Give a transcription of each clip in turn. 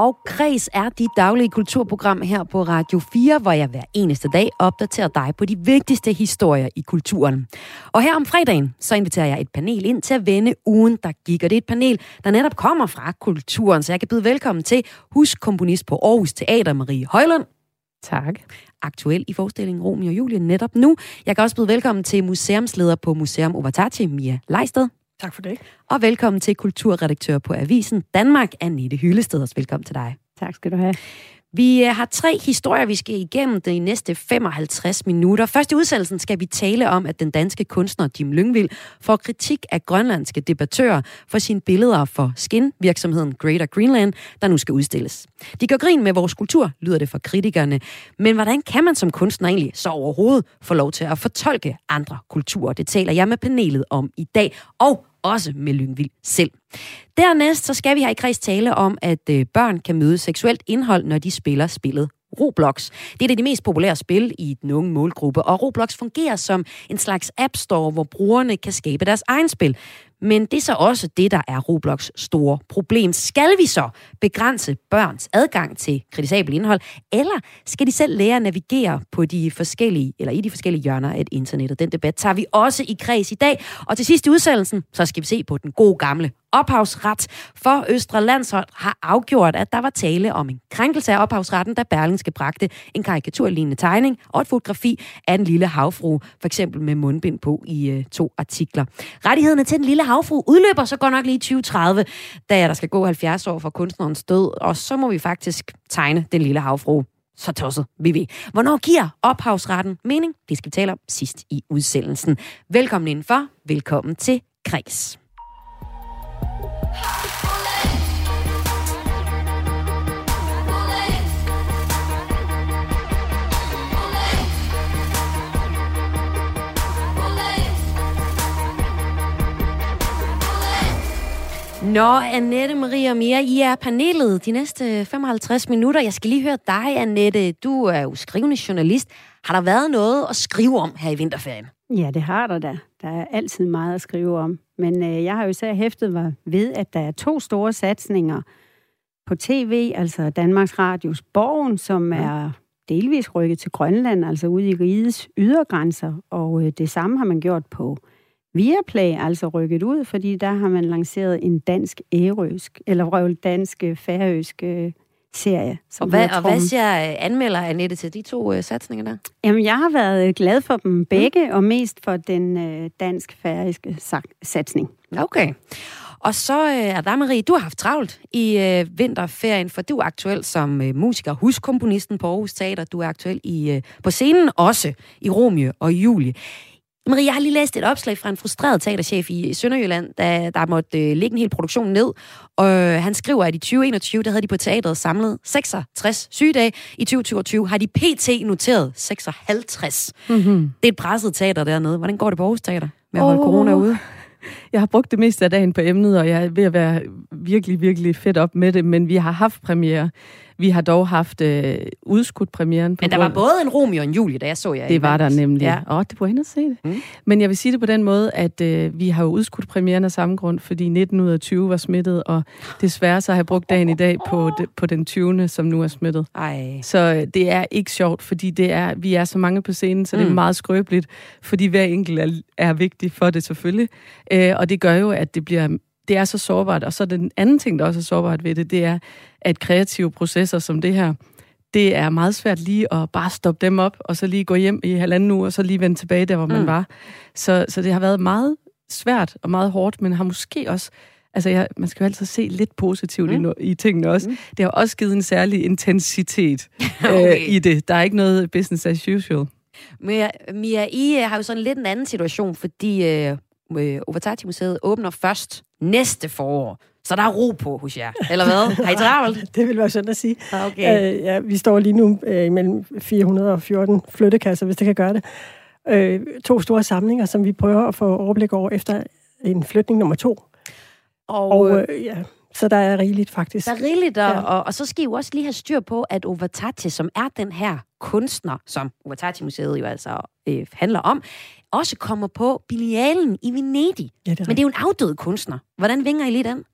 Og Kreds er dit daglige kulturprogram her på Radio 4, hvor jeg hver eneste dag opdaterer dig på de vigtigste historier i kulturen. Og her om fredagen, så inviterer jeg et panel ind til at vende ugen, der gik. Og det er et panel, der netop kommer fra kulturen, så jeg kan byde velkommen til huskomponist på Aarhus Teater, Marie Højlund. Tak. Aktuel i forestillingen Romeo og Julie netop nu. Jeg kan også byde velkommen til museumsleder på Museum Overtati, Mia Leisted. Tak for det. Og velkommen til kulturredaktør på Avisen Danmark, Annette Hyllested. Også velkommen til dig. Tak skal du have. Vi øh, har tre historier, vi skal igennem de næste 55 minutter. Først i udsendelsen skal vi tale om, at den danske kunstner Jim Lyngvild får kritik af grønlandske debattører for sine billeder for skin-virksomheden Greater Greenland, der nu skal udstilles. De gør grin med vores kultur, lyder det for kritikerne. Men hvordan kan man som kunstner egentlig så overhovedet få lov til at fortolke andre kulturer? Det taler jeg med panelet om i dag. Og også med Lyngvild selv. Dernæst så skal vi her i kreds tale om, at øh, børn kan møde seksuelt indhold, når de spiller spillet Roblox. Det er det de mest populære spil i den unge målgruppe, og Roblox fungerer som en slags app store, hvor brugerne kan skabe deres egen spil. Men det er så også det, der er Roblox store problem. Skal vi så begrænse børns adgang til kritisabel indhold, eller skal de selv lære at navigere på de forskellige, eller i de forskellige hjørner af internettet? den debat tager vi også i kreds i dag. Og til sidst i udsendelsen, så skal vi se på den gode gamle ophavsret, for Østre Landshold har afgjort, at der var tale om en krænkelse af ophavsretten, da Berlingske bragte en karikaturlignende tegning og et fotografi af den lille havfru, for eksempel med mundbind på i øh, to artikler. Rettighederne til den lille havfru udløber så godt nok lige i 2030, da der skal gå 70 år fra kunstnerens død, og så må vi faktisk tegne den lille havfru så tosset vi ved. Hvornår giver ophavsretten mening? Det skal vi tale om sidst i udsendelsen. Velkommen indenfor. Velkommen til Kreds. Nå, Annette, Maria og Mia, I er panelet de næste 55 minutter. Jeg skal lige høre dig, Annette. Du er jo skrivende journalist. Har der været noget at skrive om her i vinterferien? Ja, det har der da. Der er altid meget at skrive om. Men øh, jeg har jo især hæftet mig ved, at der er to store satsninger på tv, altså Danmarks Radios Borgen, som er delvis rykket til Grønland, altså ude i rigets ydergrænser. Og øh, det samme har man gjort på Viaplay, altså rykket ud, fordi der har man lanceret en dansk ærøsk, eller røvel dansk færøsk øh, serie. Som og, hvad, og hvad siger anmelder Annette til de to uh, satsninger der? Jamen, jeg har været glad for dem begge, mm. og mest for den uh, dansk-færøske satsning. Okay. Og så uh, er der, Marie, du har haft travlt i uh, vinterferien, for du er aktuel som uh, musiker, huskomponisten på Aarhus Teater. Du er aktuel i, uh, på scenen også i Romeo og Julie. Marie, jeg har lige læst et opslag fra en frustreret teaterchef i Sønderjylland, der, der måtte øh, lægge en hel produktion ned. Og øh, han skriver, at i 2021, der havde de på teateret samlet 66 sygedage. I 2022 har de pt. noteret 56. Mm-hmm. Det er et presset teater dernede. Hvordan går det på Aarhus Teater med at holde oh. corona ude? Jeg har brugt det meste af dagen på emnet, og jeg er ved at være virkelig, virkelig fedt op med det, men vi har haft premiere. Vi har dog haft øh, udskudt premieren. På Men der grund... var både en Romeo og en Julie, da jeg så jer. Det var der nemlig. Ja. Åh, det kunne ind se det. Mm. Men jeg vil sige det på den måde, at øh, vi har jo udskudt premieren af samme grund, fordi 19 ud af 20 var smittet, og desværre så har jeg brugt dagen i dag på, de, på den 20. som nu er smittet. Ej. Så øh, det er ikke sjovt, fordi det er, vi er så mange på scenen, så mm. det er mm. meget skrøbeligt, fordi hver enkelt er, er vigtig for det selvfølgelig. Øh, og det gør jo, at det bliver det er så sårbart. Og så den anden ting, der også er sårbart ved det, det er, at kreative processer som det her, det er meget svært lige at bare stoppe dem op, og så lige gå hjem i halvanden uge, og så lige vende tilbage der, hvor man mm. var. Så, så det har været meget svært og meget hårdt, men har måske også Altså, jeg, man skal jo altid se lidt positivt mm. i, i tingene også. Mm. Det har også givet en særlig intensitet okay. øh, i det. Der er ikke noget business as usual. Mia, Mia I øh, har jo sådan lidt en anden situation, fordi øh, øh, Overtati-museet åbner først næste forår. Så der er ro på hos jer, eller hvad? Har I travlt? det vil være sådan at sige. Ah, okay. Øh, ja, vi står lige nu øh, mellem 414 flyttekasser, hvis det kan gøre det. øh, to store samlinger, som vi prøver at få overblik over efter en flytning nummer to. Og, og øh, ja, så der er rigeligt faktisk. Der er rigeligt, og, ja. og, og så skal I jo også lige have styr på, at Overtati, som er den her kunstner, som Overtati-museet jo altså øh, handler om, også kommer på Bilialen i Venedig. Ja, det Men det er jo en afdød kunstner. Hvordan vinger I lige den?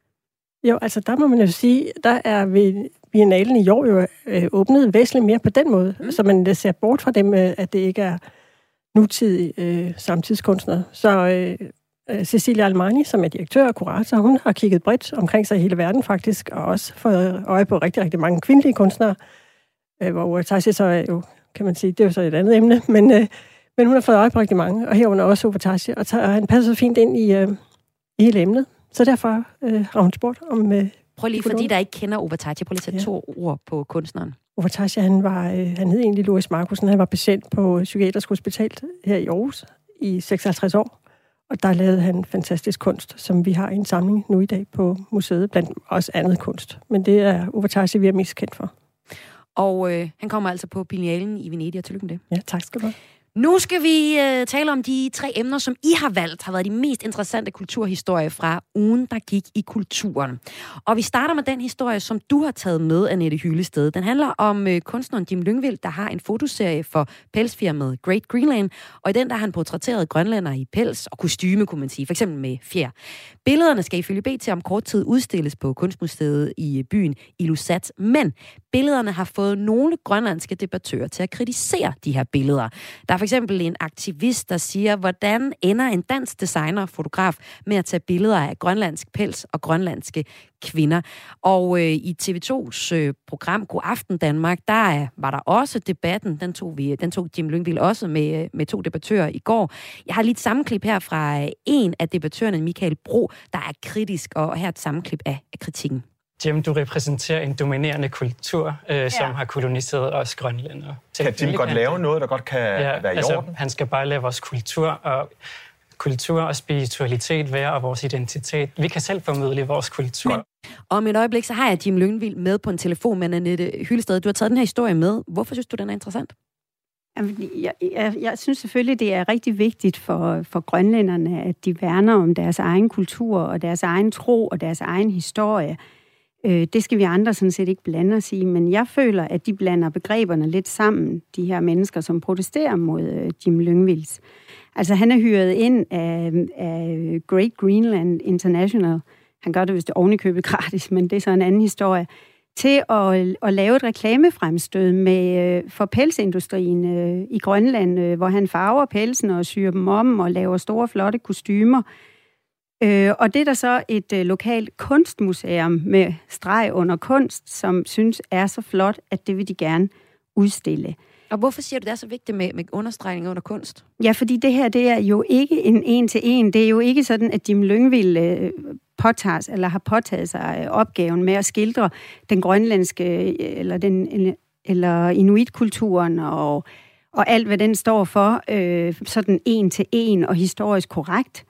Jo, altså der må man jo sige, der er ved Biennalen i år jo øh, åbnet væsentligt mere på den måde, mm. så man ser bort fra dem, øh, at det ikke er nutidige øh, samtidskunstnere. Så øh, øh, Cecilia Almani, som er direktør og kurator, hun har kigget bredt omkring sig i hele verden faktisk, og også fået øje på rigtig, rigtig mange kvindelige kunstnere, øh, hvor Taisi så er jo, kan man sige, det er jo så et andet emne, men, øh, men hun har fået øje på rigtig mange, og herunder også Overtashi, og, tager, han passer fint ind i, øh, i hele emnet. Så derfor øh, har hun spurgt om... Øh, Prøv lige, fordi der ikke kender Overtashi, prøv lige at sætte ja. to ord på kunstneren. Overtashi, han, var, øh, han hed egentlig Louis Markusen, han var patient på Psykiatrisk Hospital her i Aarhus i 56 år. Og der lavede han fantastisk kunst, som vi har i en samling nu i dag på museet, blandt også andet kunst. Men det er Overtashi, vi er mest kendt for. Og øh, han kommer altså på Biennalen i Venedig, og tillykke med det. Ja, tak skal du have. Nu skal vi øh, tale om de tre emner, som I har valgt, har været de mest interessante kulturhistorier fra ugen, der gik i kulturen. Og vi starter med den historie, som du har taget med, Annette Hyllested. Den handler om øh, kunstneren Jim Lyngvild, der har en fotoserie for pelsfirmaet Great Greenland, og i den der har han portrætteret grønlænder i pels og kostyme, kunne man sige, for eksempel med fjer. Billederne skal ifølge BT om kort tid udstilles på Kunstmuseet i øh, byen Ilusat, men billederne har fået nogle grønlandske debattører til at kritisere de her billeder. Der er for eksempel en aktivist, der siger, hvordan ender en dansk designer og fotograf med at tage billeder af grønlandsk pels og grønlandske kvinder. Og øh, i TV2's øh, program God Aften Danmark, der er, var der også debatten, den tog, vi, den tog Jim Lyngvild også med, øh, med to debattører i går. Jeg har lige et sammenklip her fra øh, en af debattørerne, Michael Bro, der er kritisk, og her et sammenklip af, af kritikken. Jim, du repræsenterer en dominerende kultur, øh, ja. som har koloniseret os grønlændere. Kan Jim godt lave noget, der godt kan ja, være i altså, orden? Han skal bare lave vores kultur og kultur og spiritualitet være og vores identitet. Vi kan selv formidle vores kultur. Men om et øjeblik, så har jeg Jim Lyngvild med på en telefon med Annette Hyldested. Du har taget den her historie med. Hvorfor synes du, den er interessant? Jeg, jeg, jeg synes selvfølgelig, det er rigtig vigtigt for, for grønlænderne, at de værner om deres egen kultur og deres egen tro og deres egen historie. Øh, det skal vi andre sådan set ikke blande os i, men jeg føler, at de blander begreberne lidt sammen, de her mennesker, som protesterer mod øh, Jim Lyngvilds. Altså, han er hyret ind af, af Great Greenland International. Han gør det vist ovenikøbet gratis, men det er så en anden historie til at, at lave et reklamefremstød med, øh, for pelsindustrien øh, i Grønland, øh, hvor han farver pelsen og syr dem om og laver store, flotte kostymer. Øh, og det er der så et øh, lokalt kunstmuseum med streg under kunst, som synes er så flot, at det vil de gerne udstille. Og hvorfor siger du, det er så vigtigt med, med understregning under kunst? Ja, fordi det her, det er jo ikke en en-til-en. Det er jo ikke sådan, at Jim Lyngvild øh, påtager, eller har påtaget sig øh, opgaven med at skildre den grønlandske, øh, eller, den, eller inuitkulturen og, og alt, hvad den står for, øh, sådan en-til-en og historisk korrekt.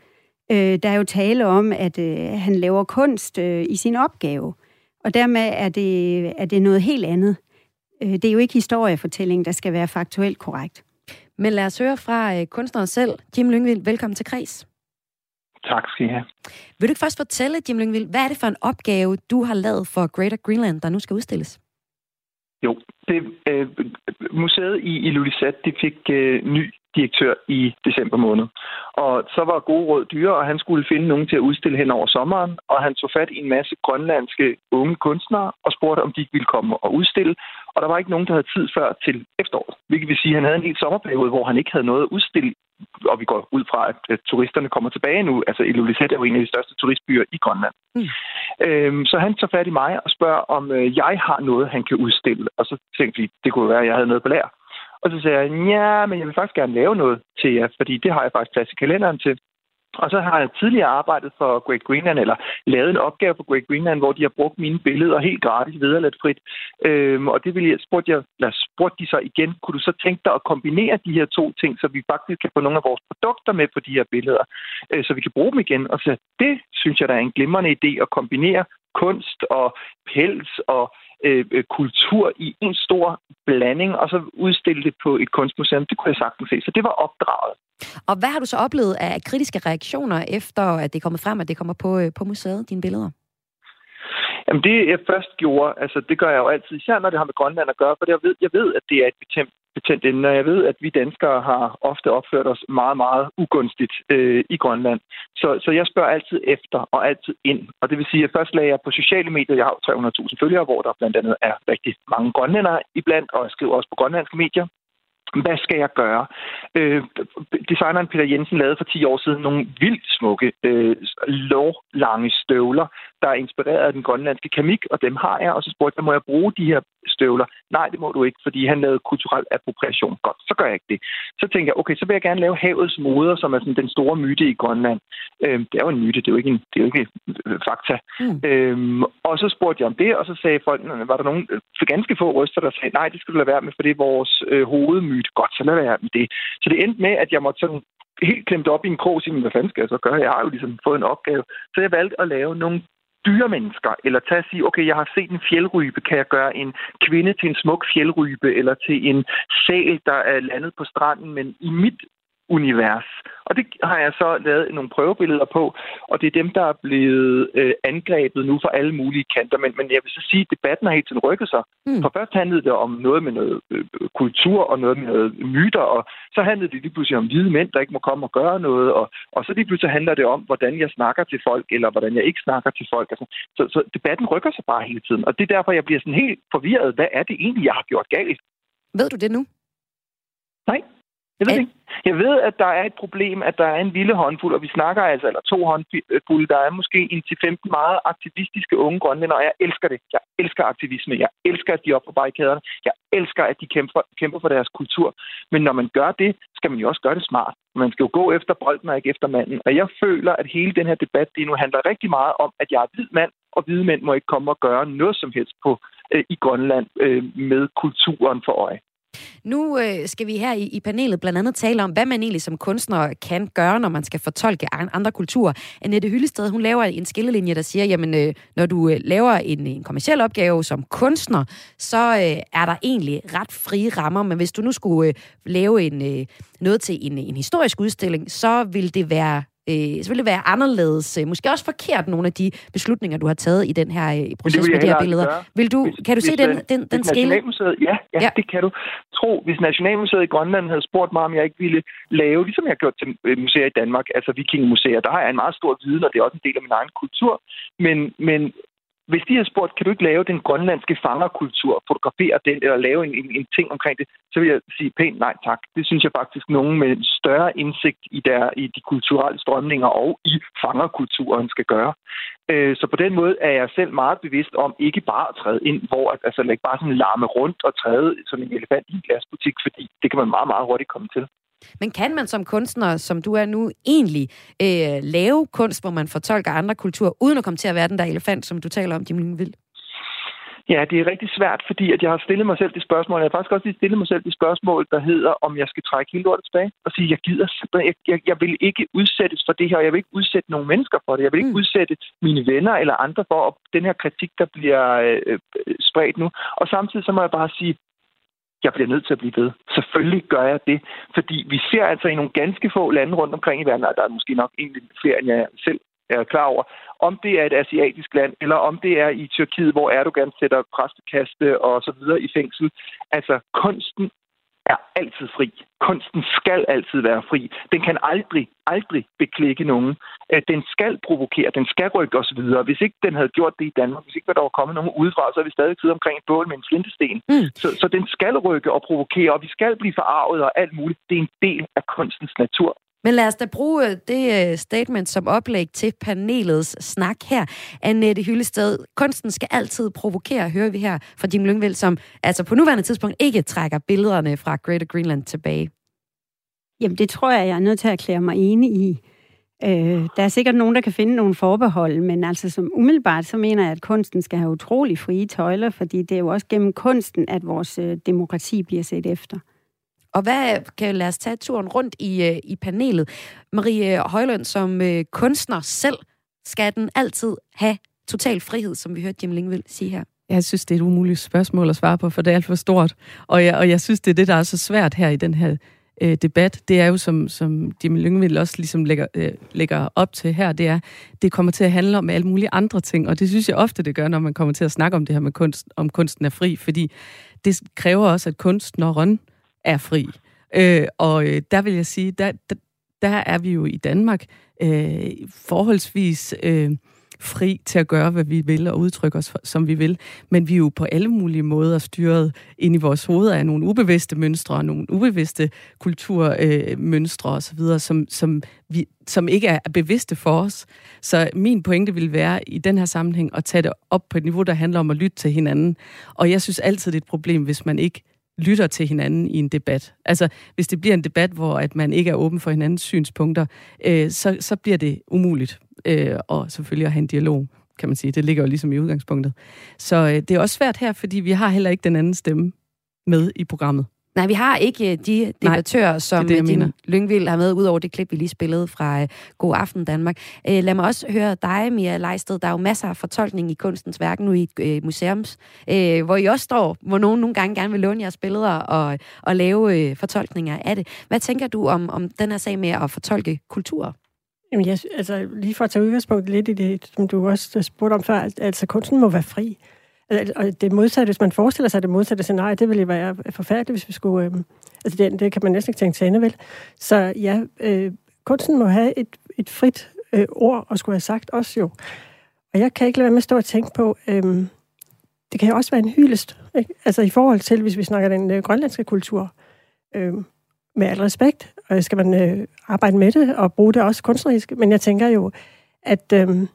Øh, der er jo tale om, at øh, han laver kunst øh, i sin opgave, og dermed er det, er det noget helt andet. Øh, det er jo ikke historiefortælling, der skal være faktuelt korrekt. Men lad os høre fra øh, kunstneren selv. Jim Lyngvild, velkommen til Kreds. Tak skal I have. Vil du ikke først fortælle, Jim Lyngvild, hvad er det for en opgave, du har lavet for Greater Greenland, der nu skal udstilles? Jo, det, øh, museet i Ilulissat, de fik øh, ny direktør i december måned. Og så var gode råd dyre, og han skulle finde nogen til at udstille hen over sommeren, og han tog fat i en masse grønlandske unge kunstnere og spurgte, om de ikke ville komme og udstille. Og der var ikke nogen, der havde tid før til efteråret. Hvilket vil sige, at han havde en hel sommerperiode, hvor han ikke havde noget at udstille og vi går ud fra, at, turisterne kommer tilbage nu. Altså, Ilulissat er jo en af de største turistbyer i Grønland. Mm. Øhm, så han tager fat i mig og spørger, om øh, jeg har noget, han kan udstille. Og så tænkte vi, det kunne være, at jeg havde noget på lær. Og så sagde jeg, ja, men jeg vil faktisk gerne lave noget til jer, fordi det har jeg faktisk plads i kalenderen til. Og så har jeg tidligere arbejdet for Great Greenland, eller lavet en opgave for Great Greenland, hvor de har brugt mine billeder helt gratis, vederladt frit. Øhm, og det ville jeg, spurgte, jeg, eller spurgte de så igen, kunne du så tænke dig at kombinere de her to ting, så vi faktisk kan få nogle af vores produkter med på de her billeder, øh, så vi kan bruge dem igen. Og så det synes jeg, der er en glimrende idé at kombinere kunst og pels og øh, øh kultur i en stor blanding, og så udstille det på et kunstmuseum. Det kunne jeg sagtens se. Så det var opdraget. Og hvad har du så oplevet af kritiske reaktioner, efter at det er kommet frem, at det kommer på, øh, på museet, dine billeder? Jamen det, jeg først gjorde, altså det gør jeg jo altid, især når det har med Grønland at gøre, for jeg ved, jeg ved at det er et betændt, betændt emne, og jeg ved, at vi danskere har ofte opført os meget, meget ugunstigt øh, i Grønland. Så, så jeg spørger altid efter og altid ind. Og det vil sige, at først lagde jeg på sociale medier, jeg har 300.000 følgere, hvor der blandt andet er rigtig mange grønlændere iblandt, og jeg skriver også på grønlandske medier. Hvad skal jeg gøre? Øh, designeren Peter Jensen lavede for 10 år siden nogle vildt smukke, øh, lovlange støvler, der er inspireret af den grønlandske kamik, og dem har jeg. Og så spurgte jeg, må jeg bruge de her støvler? Nej, det må du ikke, fordi han lavede kulturel appropriation. Godt, så gør jeg ikke det. Så tænkte jeg, okay, så vil jeg gerne lave havets moder, som er sådan den store myte i Grønland. Øh, det er jo en myte, det er jo ikke, en, det er jo ikke øh, fakta. Mm. Øh, og så spurgte jeg om det, og så sagde folk, var der nogen for ganske få røster, der sagde, nej, det skal du lade være med, for det er vores øh, hovedmyte. Godt, så lad være med det. Så det endte med, at jeg måtte sådan helt klemt op i en krog og sige, hvad fanden skal jeg så gøre? Jeg har jo ligesom fået en opgave. Så jeg valgte at lave nogle dyremennesker, eller tage og sige, okay, jeg har set en fjeldrybe, kan jeg gøre en kvinde til en smuk fjeldrybe, eller til en sæl, der er landet på stranden, men i mit univers. Og det har jeg så lavet nogle prøvebilleder på, og det er dem, der er blevet øh, angrebet nu fra alle mulige kanter. Men, men jeg vil så sige, at debatten har helt tiden rykket sig. Mm. For først handlede det om noget med noget øh, kultur og noget med noget myter, og så handlede det lige pludselig om hvide mænd, der ikke må komme og gøre noget, og, og så lige pludselig handler det om, hvordan jeg snakker til folk, eller hvordan jeg ikke snakker til folk. Altså, så, så debatten rykker sig bare hele tiden, og det er derfor, jeg bliver sådan helt forvirret. Hvad er det egentlig, jeg har gjort galt? Ved du det nu? Nej. Jeg ved ikke. Jeg ved, at der er et problem, at der er en lille håndfuld, og vi snakker altså, eller to håndfulde, der er måske en til 15 meget aktivistiske unge grønlænder, og jeg elsker det. Jeg elsker aktivisme. Jeg elsker, at de er oppe på barrikaderne. Jeg elsker, at de kæmper, kæmper for deres kultur. Men når man gør det, skal man jo også gøre det smart. Man skal jo gå efter bolden og ikke efter manden. Og jeg føler, at hele den her debat lige nu handler rigtig meget om, at jeg er hvid mand, og hvide mænd må ikke komme og gøre noget som helst på, øh, i Grønland øh, med kulturen for øje. Nu øh, skal vi her i, i panelet blandt andet tale om, hvad man egentlig som kunstner kan gøre, når man skal fortolke andre kulturer. Annette Hyllested, hun laver en skillelinje, der siger, jamen, øh, når du øh, laver en, en kommersiel opgave som kunstner, så øh, er der egentlig ret frie rammer, men hvis du nu skulle øh, lave en, øh, noget til en, en historisk udstilling, så vil det være øh, det være anderledes, øh, måske også forkert, nogle af de beslutninger, du har taget i den her øh, proces med de her billeder. Vil du, hvis, kan du hvis, se den, den, den skille? Ja, ja, ja, det kan du. Tro, hvis Nationalmuseet i Grønland havde spurgt mig, om jeg ikke ville lave, ligesom jeg har gjort til øh, museer i Danmark, altså vikingemuseer, der har jeg en meget stor viden, og det er også en del af min egen kultur. Men, men hvis de havde spurgt, kan du ikke lave den grønlandske fangerkultur, fotografere den, eller lave en, en, en ting omkring det, så vil jeg sige pænt nej tak. Det synes jeg faktisk, nogen med større indsigt i, der, i de kulturelle strømninger og i fangerkulturen skal gøre. Øh, så på den måde er jeg selv meget bevidst om ikke bare at træde ind, hvor at, altså ikke bare sådan larme rundt og træde som en elefant i en glasbutik, fordi det kan man meget, meget hurtigt komme til. Men kan man som kunstner, som du er nu, egentlig øh, lave kunst, hvor man fortolker andre kulturer, uden at komme til at være den der elefant, som du taler om, Jim Lyngvild? Ja, det er rigtig svært, fordi at jeg har stillet mig selv det spørgsmål. Jeg har faktisk også lige stillet mig selv det spørgsmål, der hedder, om jeg skal trække hele lortet tilbage og sige, jeg gider jeg, jeg, jeg vil ikke udsættes for det her, og jeg vil ikke udsætte nogle mennesker for det. Jeg vil ikke mm. udsætte mine venner eller andre for den her kritik, der bliver øh, øh, spredt nu. Og samtidig så må jeg bare sige, jeg bliver nødt til at blive ved. Selvfølgelig gør jeg det, fordi vi ser altså i nogle ganske få lande rundt omkring i verden, og der er måske nok egentlig flere, end jeg selv er klar over, om det er et asiatisk land, eller om det er i Tyrkiet, hvor Erdogan sætter præstekaste og så videre i fængsel. Altså, kunsten er altid fri. Kunsten skal altid være fri. Den kan aldrig, aldrig beklikke nogen. Øh, den skal provokere, den skal rykke os videre. Hvis ikke den havde gjort det i Danmark, hvis ikke der var kommet nogen udefra, så er vi stadig siddet omkring et bål med en flintesten. Mm. Så, så den skal rykke og provokere, og vi skal blive forarvet og alt muligt. Det er en del af kunstens natur. Men lad os da bruge øh, det øh, statement som oplæg til panelets snak her. Annette Hyllested, kunsten skal altid provokere, hører vi her fra Jim Lyngvild, som altså på nuværende tidspunkt ikke trækker billederne fra Greater Greenland tilbage. Jamen, det tror jeg, jeg er nødt til at erklære mig enig i. Øh, der er sikkert nogen, der kan finde nogle forbehold, men altså som umiddelbart, så mener jeg, at kunsten skal have utrolig frie tøjler, fordi det er jo også gennem kunsten, at vores øh, demokrati bliver set efter. Og hvad kan lade os tage turen rundt i, øh, i panelet? Marie Højlund, som øh, kunstner selv, skal den altid have total frihed, som vi hørte Jim Lingvild sige her? Jeg synes, det er et umuligt spørgsmål at svare på, for det er alt for stort. Og jeg, og jeg synes, det er det, der er så svært her i den her øh, debat. Det er jo, som, som Jim Lyngvild også ligesom lægger, øh, lægger op til her, det er, det kommer til at handle om alle mulige andre ting. Og det synes jeg ofte, det gør, når man kommer til at snakke om det her med kunst, om kunsten er fri, fordi det kræver også, at kunstneren er fri. Øh, og øh, der vil jeg sige, der, der, der er vi jo i Danmark øh, forholdsvis... Øh, fri til at gøre, hvad vi vil og udtrykke os, som vi vil. Men vi er jo på alle mulige måder styret ind i vores hoveder af nogle ubevidste mønstre, nogle ubevidste kulturmønstre øh, osv., som, som, vi, som ikke er bevidste for os. Så min pointe vil være i den her sammenhæng at tage det op på et niveau, der handler om at lytte til hinanden. Og jeg synes altid, det er et problem, hvis man ikke lytter til hinanden i en debat. Altså, hvis det bliver en debat, hvor at man ikke er åben for hinandens synspunkter, øh, så, så bliver det umuligt. Øh, og selvfølgelig at have en dialog, kan man sige. Det ligger jo ligesom i udgangspunktet. Så øh, det er også svært her, fordi vi har heller ikke den anden stemme med i programmet. Nej, vi har ikke øh, de debattører, Nej, som det, det, Lyngvild har med, ud over det klip, vi lige spillede fra uh, God Aften Danmark. Uh, lad mig også høre dig, Mia Leisted. Der er jo masser af fortolkning i kunstens værk nu i uh, museums, uh, hvor I også står, hvor nogen nogle gange gerne vil låne jeres billeder og, og lave uh, fortolkninger af det. Hvad tænker du om, om den her sag med at fortolke kultur? Jamen, jeg, altså, lige for at tage udgangspunkt lidt i det, som du også spurgte om før, altså kunsten må være fri. Og det modsatte, hvis man forestiller sig det modsatte scenarie, det ville være forfærdeligt, hvis vi skulle... Øh, altså, det, det kan man næsten ikke tænke til vel? Så ja, øh, kunsten må have et, et frit øh, ord, og skulle have sagt også jo. Og jeg kan ikke lade være med at stå og tænke på, øh, det kan jo også være en hyldest. Ikke? Altså i forhold til, hvis vi snakker den øh, grønlandske kultur. Øh, med al respekt, og skal man øh, arbejde med det og bruge det også kunstnerisk. Men jeg tænker jo, at øh,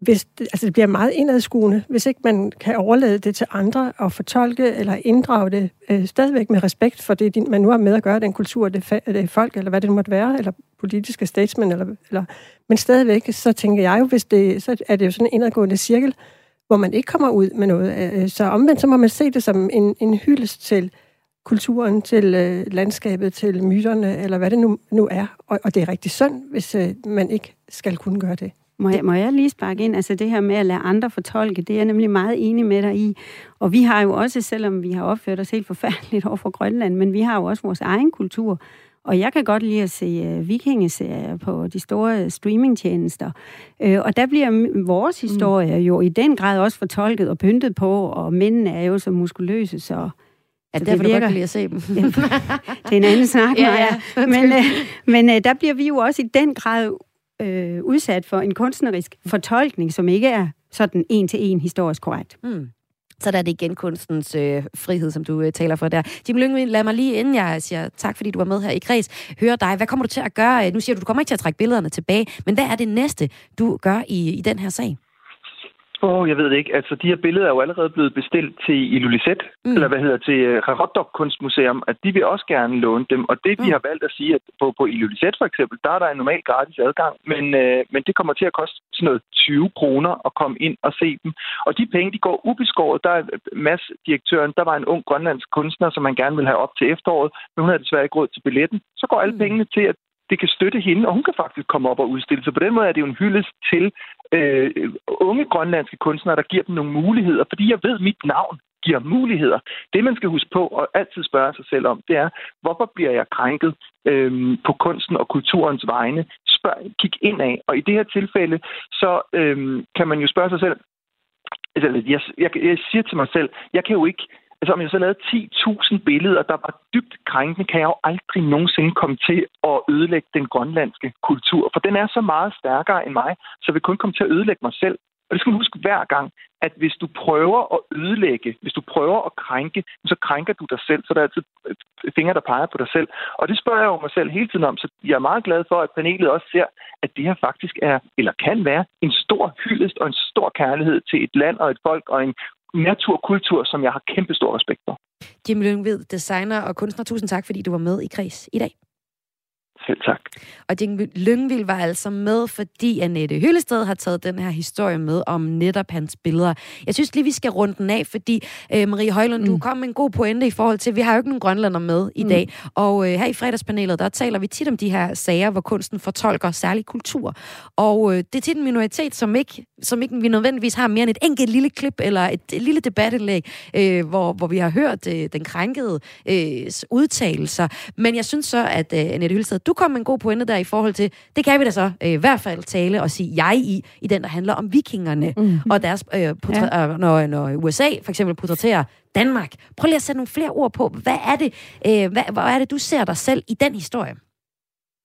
hvis det, altså det bliver meget indadskuende, hvis ikke man kan overlade det til andre og fortolke eller inddrage det øh, stadigvæk med respekt for det, man nu har med at gøre, den kultur, det, fa- det folk, eller hvad det måtte være, eller politiske statsmænd, eller, eller, men stadigvæk, så tænker jeg jo, hvis det, så er det jo sådan en indadgående cirkel, hvor man ikke kommer ud med noget. Øh, øh, så omvendt, så må man se det som en, en hyldest til kulturen, til øh, landskabet, til myterne, eller hvad det nu, nu er. Og, og det er rigtig synd, hvis øh, man ikke skal kunne gøre det. Må jeg, må jeg lige sparke ind? Altså det her med at lade andre fortolke, det er jeg nemlig meget enig med dig i. Og vi har jo også, selvom vi har opført os helt forfærdeligt over for Grønland, men vi har jo også vores egen kultur. Og jeg kan godt lide at se uh, vikingeserier på de store streamingtjenester. Uh, og der bliver vores mm. historie jo i den grad også fortolket og pyntet på, og mændene er jo så muskuløse, så Ja, derfor det virker. du godt lide at se dem. det er en anden snak, ja, ja. Men, uh, men der bliver vi jo også i den grad øh, udsat for en kunstnerisk fortolkning, som ikke er sådan en til en historisk korrekt. Mm. Så der er det igen kunstens øh, frihed, som du øh, taler for der. Jim Lyngvind, lad mig lige, inden jeg siger tak, fordi du var med her i Kreds, høre dig. Hvad kommer du til at gøre? Nu siger du, du kommer ikke til at trække billederne tilbage, men hvad er det næste, du gør i, i den her sag? Åh, oh, jeg ved det ikke. Altså, de her billeder er jo allerede blevet bestilt til Illulisset, mm. eller hvad hedder til uh, Kunstmuseum, at de vil også gerne låne dem. Og det, mm. vi har valgt at sige, at på, på Illulisset for eksempel, der er der en normal gratis adgang, men, uh, men det kommer til at koste sådan noget 20 kroner at komme ind og se dem. Og de penge, de går ubeskåret. Der er Mads, direktøren, der var en ung grønlandsk kunstner, som man gerne vil have op til efteråret, men hun havde desværre ikke råd til billetten. Så går alle mm. pengene til, at det kan støtte hende, og hun kan faktisk komme op og udstille. Så på den måde er det jo en hyldest til øh, unge grønlandske kunstnere, der giver dem nogle muligheder, fordi jeg ved, at mit navn giver muligheder. Det, man skal huske på og altid spørge sig selv om, det er, hvorfor bliver jeg krænket øh, på kunsten og kulturens vegne? Spørg, kig ind af. Og i det her tilfælde, så øh, kan man jo spørge sig selv, altså, jeg, jeg, jeg siger til mig selv, jeg kan jo ikke Altså om jeg så lavede 10.000 billeder, der var dybt krænkende, kan jeg jo aldrig nogensinde komme til at ødelægge den grønlandske kultur. For den er så meget stærkere end mig, så vi kun komme til at ødelægge mig selv. Og det skal man huske hver gang, at hvis du prøver at ødelægge, hvis du prøver at krænke, så krænker du dig selv, så der er altid fingre, der peger på dig selv. Og det spørger jeg jo mig selv hele tiden om, så jeg er meget glad for, at panelet også ser, at det her faktisk er, eller kan være, en stor hyldest og en stor kærlighed til et land og et folk og en naturkultur, som jeg har kæmpe stor respekt for. Jim Lyngved, designer og kunstner, tusind tak, fordi du var med i Kreds i dag. Selv tak. Og Jing Lyngvild var altså med, fordi Annette Hyllested har taget den her historie med om netop hans billeder. Jeg synes lige, vi skal runde den af, fordi øh, Marie Højlund, mm. du kom med en god pointe i forhold til, vi har jo ikke nogen grønlander med i mm. dag. Og øh, her i fredagspanelet, der taler vi tit om de her sager, hvor kunsten fortolker særlig kultur. Og øh, det er tit en minoritet, som ikke, som ikke vi nødvendigvis har mere end et enkelt lille klip eller et, et lille debatindlæg, øh, hvor, hvor vi har hørt øh, den krænkede øh, udtalelser. Men jeg synes så, at øh, Annette Hyllested, du kom med en god pointe der i forhold til, det kan vi da så øh, i hvert fald tale og sige jeg i, i den, der handler om vikingerne mm. og deres, øh, portræ- ja. øh, når, når USA for eksempel portrætterer Danmark. Prøv lige at sætte nogle flere ord på. Hvad er det, øh, hvad, hvad er det du ser dig selv i den historie?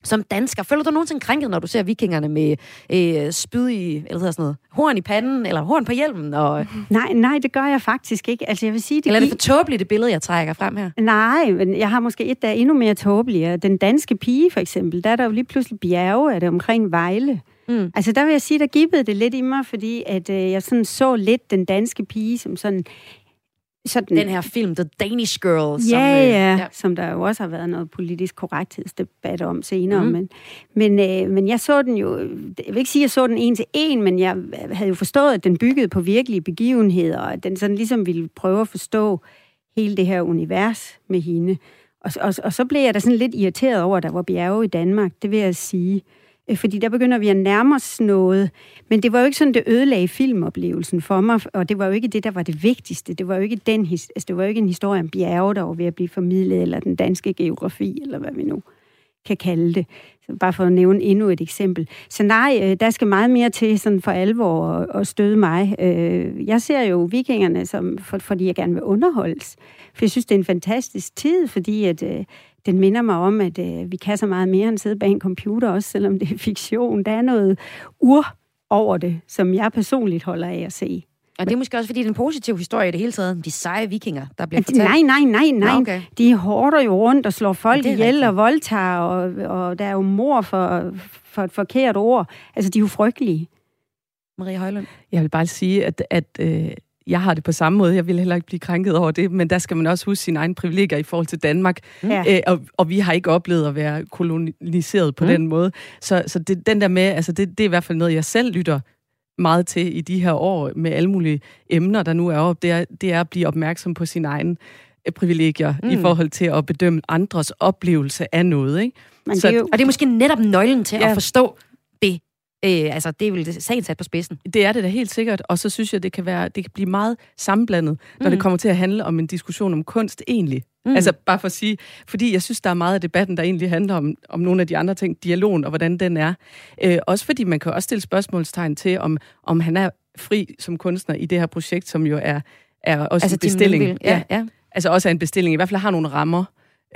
Som dansker. Føler du nogensinde krænket, når du ser vikingerne med øh, spyd i, eller sådan noget, horn i panden, eller horn på hjelmen? Og... Nej, nej, det gør jeg faktisk ikke. Altså, jeg vil sige, det eller er det for tåbeligt, det billede, jeg trækker frem her? Nej, men jeg har måske et, der er endnu mere tåbeligere. Den danske pige, for eksempel, der er der jo lige pludselig bjerge, er det omkring Vejle. Mm. Altså, der vil jeg sige, der gibbede det lidt i mig, fordi at øh, jeg sådan så lidt den danske pige som sådan sådan, den her film, The Danish Girl. Ja, som, øh, ja, ja, som der jo også har været noget politisk korrekthedsdebat om senere. Mm. Men, men, øh, men jeg så den jo, jeg vil ikke sige, at jeg så den en til en, men jeg havde jo forstået, at den byggede på virkelige begivenheder, og at den sådan ligesom ville prøve at forstå hele det her univers med hende. Og, og, og så blev jeg da sådan lidt irriteret over, at der var bjerge i Danmark, det vil jeg sige. Øh, Øh, fordi der begynder vi at nærme os noget. Men det var jo ikke sådan, det ødelagde filmoplevelsen for mig, og det var jo ikke det, der var det vigtigste. Det var jo ikke, den, altså, det var jo ikke en historie om bjerge, der var ved at blive formidlet, eller den danske geografi, eller hvad vi nu kan kalde det. Så bare for at nævne endnu et eksempel. Så nej, øh, der skal meget mere til sådan for alvor at støde mig. Øh, jeg ser jo vikingerne, som, fordi jeg gerne vil underholdes. For jeg synes, det er en fantastisk tid, fordi at, den minder mig om, at øh, vi kan så meget mere end sidde bag en computer, også selvom det er fiktion. Der er noget ur over det, som jeg personligt holder af at se. Og det er måske også, fordi det er en positiv historie i det hele taget. De seje vikinger, der bliver fortalt. Nej, nej, nej, nej. Nå, okay. De hårder jo rundt og slår folk ihjel rigtigt. og voldtager, og, og der er jo mor for, for et forkert ord. Altså, de er jo frygtelige. Marie Højlund? Jeg vil bare sige, at, at øh, jeg har det på samme måde. Jeg vil heller ikke blive krænket over det, men der skal man også huske sine egne privilegier i forhold til Danmark. Ja. Æ, og, og vi har ikke oplevet at være koloniseret på mm. den måde. Så, så det, den der med, altså det, det er i hvert fald noget, jeg selv lytter meget til i de her år med alle mulige emner, der nu er op. Det er, det er at blive opmærksom på sine egne øh, privilegier mm. i forhold til at bedømme andres oplevelse af noget. Ikke? Men det er jo, og det er måske netop nøglen til ja. at forstå Øh, altså, det er vel sagen sat på spidsen. Det er det da helt sikkert, og så synes jeg, det kan, være, det kan blive meget sammenblandet, når mm. det kommer til at handle om en diskussion om kunst egentlig. Mm. Altså bare for at sige, fordi jeg synes, der er meget af debatten, der egentlig handler om, om nogle af de andre ting, dialogen og hvordan den er. Øh, også fordi man kan også stille spørgsmålstegn til, om, om han er fri som kunstner i det her projekt, som jo er, er også altså, en bestilling. Ja, ja. ja. Altså også er en bestilling, i hvert fald har nogle rammer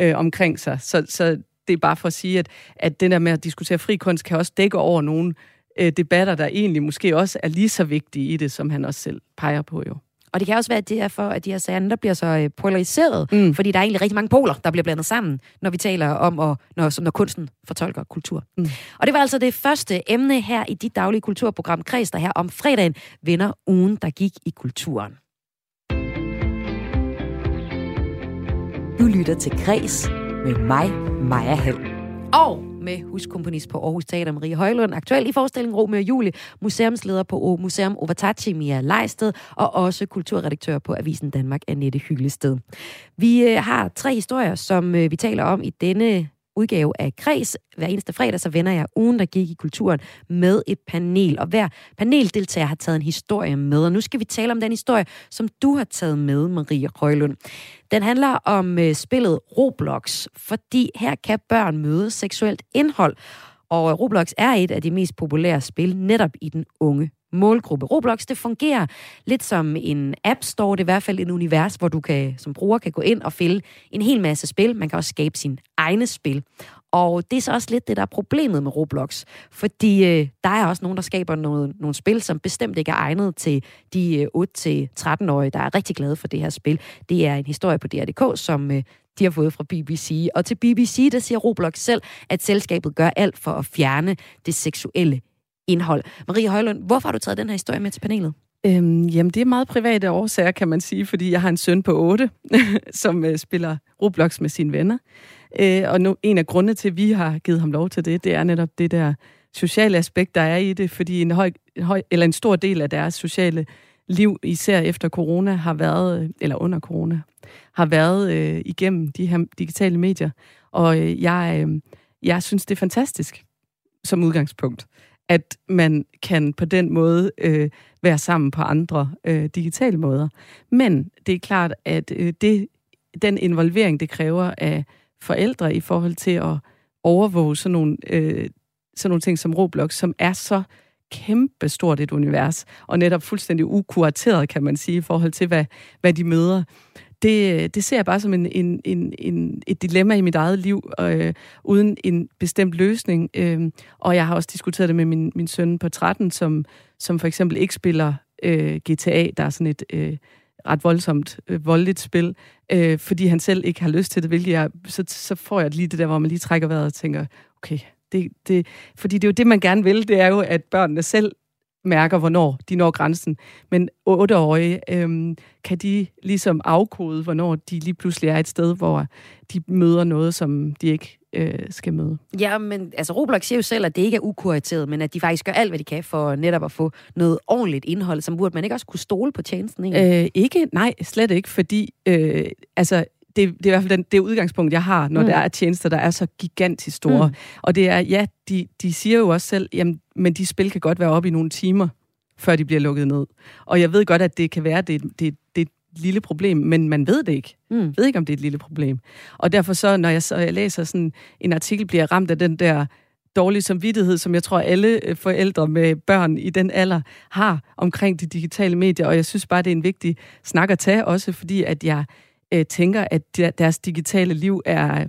øh, omkring sig. Så, så det er bare for at sige, at, at det der med at diskutere fri kunst kan også dække over nogle øh, debatter, der egentlig måske også er lige så vigtige i det, som han også selv peger på jo. Og det kan også være, at det er for, at de her sager, der bliver så øh, polariseret, mm. fordi der er egentlig rigtig mange poler, der bliver blandet sammen, når vi taler om, og, når, når kunsten fortolker kultur. Mm. Og det var altså det første emne her i dit daglige kulturprogram Kreds, der her om fredagen vinder ugen, der gik i kulturen. Du lytter til Kreds med mig, Maja Hall. Og med huskomponist på Aarhus Teater, Marie Højlund, aktuel i forestillingen Romeo og Julie, museumsleder på Museum Ovatachi Mia Leisted, og også kulturredaktør på Avisen Danmark, Annette Hyllested. Vi øh, har tre historier, som øh, vi taler om i denne udgave af Kreds. Hver eneste fredag, så vender jeg ugen, der gik i kulturen med et panel. Og hver paneldeltager har taget en historie med. Og nu skal vi tale om den historie, som du har taget med, Maria Røglund. Den handler om øh, spillet Roblox, fordi her kan børn møde seksuelt indhold. Og øh, Roblox er et af de mest populære spil netop i den unge målgruppe. Roblox, det fungerer lidt som en app store, det er i hvert fald et univers, hvor du kan, som bruger kan gå ind og fælde en hel masse spil. Man kan også skabe sin egne spil. Og det er så også lidt det, der er problemet med Roblox. Fordi øh, der er også nogen, der skaber noget, nogle spil, som bestemt ikke er egnet til de øh, 8-13-årige, der er rigtig glade for det her spil. Det er en historie på DR.dk, som øh, de har fået fra BBC. Og til BBC, der siger Roblox selv, at selskabet gør alt for at fjerne det seksuelle indhold. Marie Højlund, hvorfor har du taget den her historie med til panelet? Øhm, jamen, det er meget private årsager, kan man sige, fordi jeg har en søn på 8, som øh, spiller Roblox med sine venner. Øh, og nu, en af grundene til, at vi har givet ham lov til det, det er netop det der sociale aspekt, der er i det, fordi en, høj, høj, eller en stor del af deres sociale liv, især efter corona, har været, øh, eller under corona, har været øh, igennem de her digitale medier. Og øh, jeg, øh, jeg synes, det er fantastisk som udgangspunkt, at man kan på den måde øh, være sammen på andre øh, digitale måder. Men det er klart, at øh, det, den involvering, det kræver af forældre i forhold til at overvåge sådan nogle, øh, sådan nogle ting som Roblox, som er så kæmpe stort et univers, og netop fuldstændig ukurateret, kan man sige, i forhold til, hvad, hvad de møder det, det ser jeg bare som en, en, en, en, et dilemma i mit eget liv, øh, uden en bestemt løsning. Øh, og jeg har også diskuteret det med min, min søn på 13, som, som for eksempel ikke spiller øh, GTA, der er sådan et øh, ret voldsomt, øh, voldeligt spil, øh, fordi han selv ikke har lyst til det, hvilket jeg, så, så får jeg lige det der, hvor man lige trækker vejret og tænker, okay, det, det, fordi det er jo det, man gerne vil, det er jo, at børnene selv mærker, hvornår de når grænsen. Men otteårige øhm, kan de ligesom afkode, hvornår de lige pludselig er et sted, hvor de møder noget, som de ikke øh, skal møde. Ja, men altså Roblox siger jo selv, at det ikke er ukurateret, men at de faktisk gør alt, hvad de kan for netop at få noget ordentligt indhold, som burde man ikke også kunne stole på tjenesten? Ikke, øh, ikke nej, slet ikke, fordi øh, altså det, det er i hvert fald den, det udgangspunkt, jeg har, når mm. der er tjenester, der er så gigantisk store. Mm. Og det er, ja, de, de siger jo også selv, jamen, men de spil kan godt være oppe i nogle timer, før de bliver lukket ned. Og jeg ved godt, at det kan være, det, det, det et lille problem, men man ved det ikke. Mm. Ved ikke, om det er et lille problem. Og derfor så, når jeg, så jeg læser sådan en artikel, bliver jeg ramt af den der dårlige samvittighed, som jeg tror alle øh, forældre med børn i den alder har omkring de digitale medier, og jeg synes bare, det er en vigtig snak at tage, også fordi at jeg øh, tænker, at deres digitale liv er,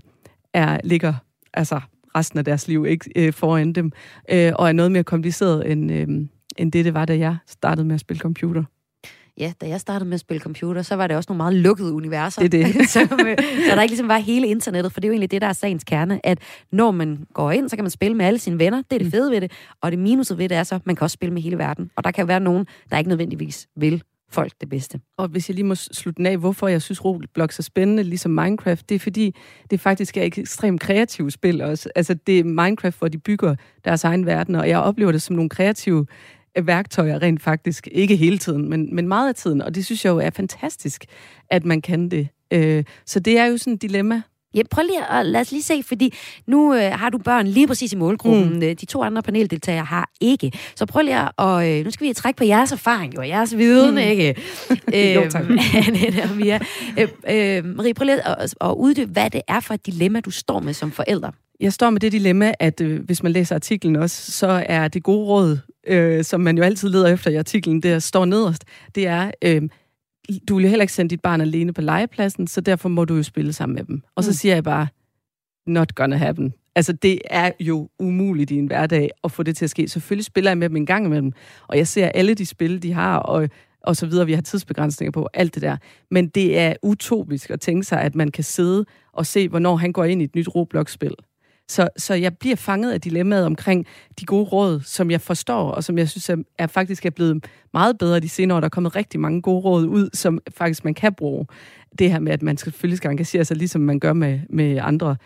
er ligger altså resten af deres liv ikke øh, foran dem, øh, og er noget mere kompliceret end, øh, end det, det var, da jeg startede med at spille computer. Ja, da jeg startede med at spille computer, så var det også nogle meget lukkede universer. Det er det. så, øh, så der ikke ligesom var hele internettet, for det er jo egentlig det, der er sagens kerne, at når man går ind, så kan man spille med alle sine venner. Det er det mm. fede ved det. Og det minuset ved det er så, at man kan også spille med hele verden. Og der kan være nogen, der ikke nødvendigvis vil folk det bedste. Og hvis jeg lige må slutte den af, hvorfor jeg synes Roblox er spændende, ligesom Minecraft, det er fordi, det faktisk er et ekstremt kreativt spil også. Altså det er Minecraft, hvor de bygger deres egen verden, og jeg oplever det som nogle kreative øh, værktøjer rent faktisk. Ikke hele tiden, men, men meget af tiden. Og det synes jeg jo er fantastisk, at man kan det. Øh, så det er jo sådan et dilemma, Ja, prøv lige at lad os lige se, fordi nu øh, har du børn lige præcis i målgruppen. Mm. Øh, de to andre paneldeltagere har ikke. Så prøv lige at, øh, nu skal vi trække på jeres erfaring jo, jeres viden, mm. ikke? jo, tak. Øh, Mia. Øh, øh, Marie, prøv lige at, at uddybe, hvad det er for et dilemma, du står med som forælder. Jeg står med det dilemma, at øh, hvis man læser artiklen også, så er det gode råd, øh, som man jo altid leder efter i artiklen, det står nederst, det er... Øh, du vil jo heller ikke sende dit barn alene på legepladsen, så derfor må du jo spille sammen med dem. Og så mm. siger jeg bare, not gonna happen. Altså, det er jo umuligt i en hverdag at få det til at ske. Selvfølgelig spiller jeg med dem en gang imellem, og jeg ser alle de spil, de har, og, og så videre. Vi har tidsbegrænsninger på, alt det der. Men det er utopisk at tænke sig, at man kan sidde og se, hvornår han går ind i et nyt Roblox-spil. Så, så jeg bliver fanget af dilemmaet omkring de gode råd, som jeg forstår, og som jeg synes er, er faktisk er blevet meget bedre de senere år. Der er kommet rigtig mange gode råd ud, som faktisk man kan bruge. Det her med, at man selvfølgelig skal engagere sig, ligesom man gør med, med andre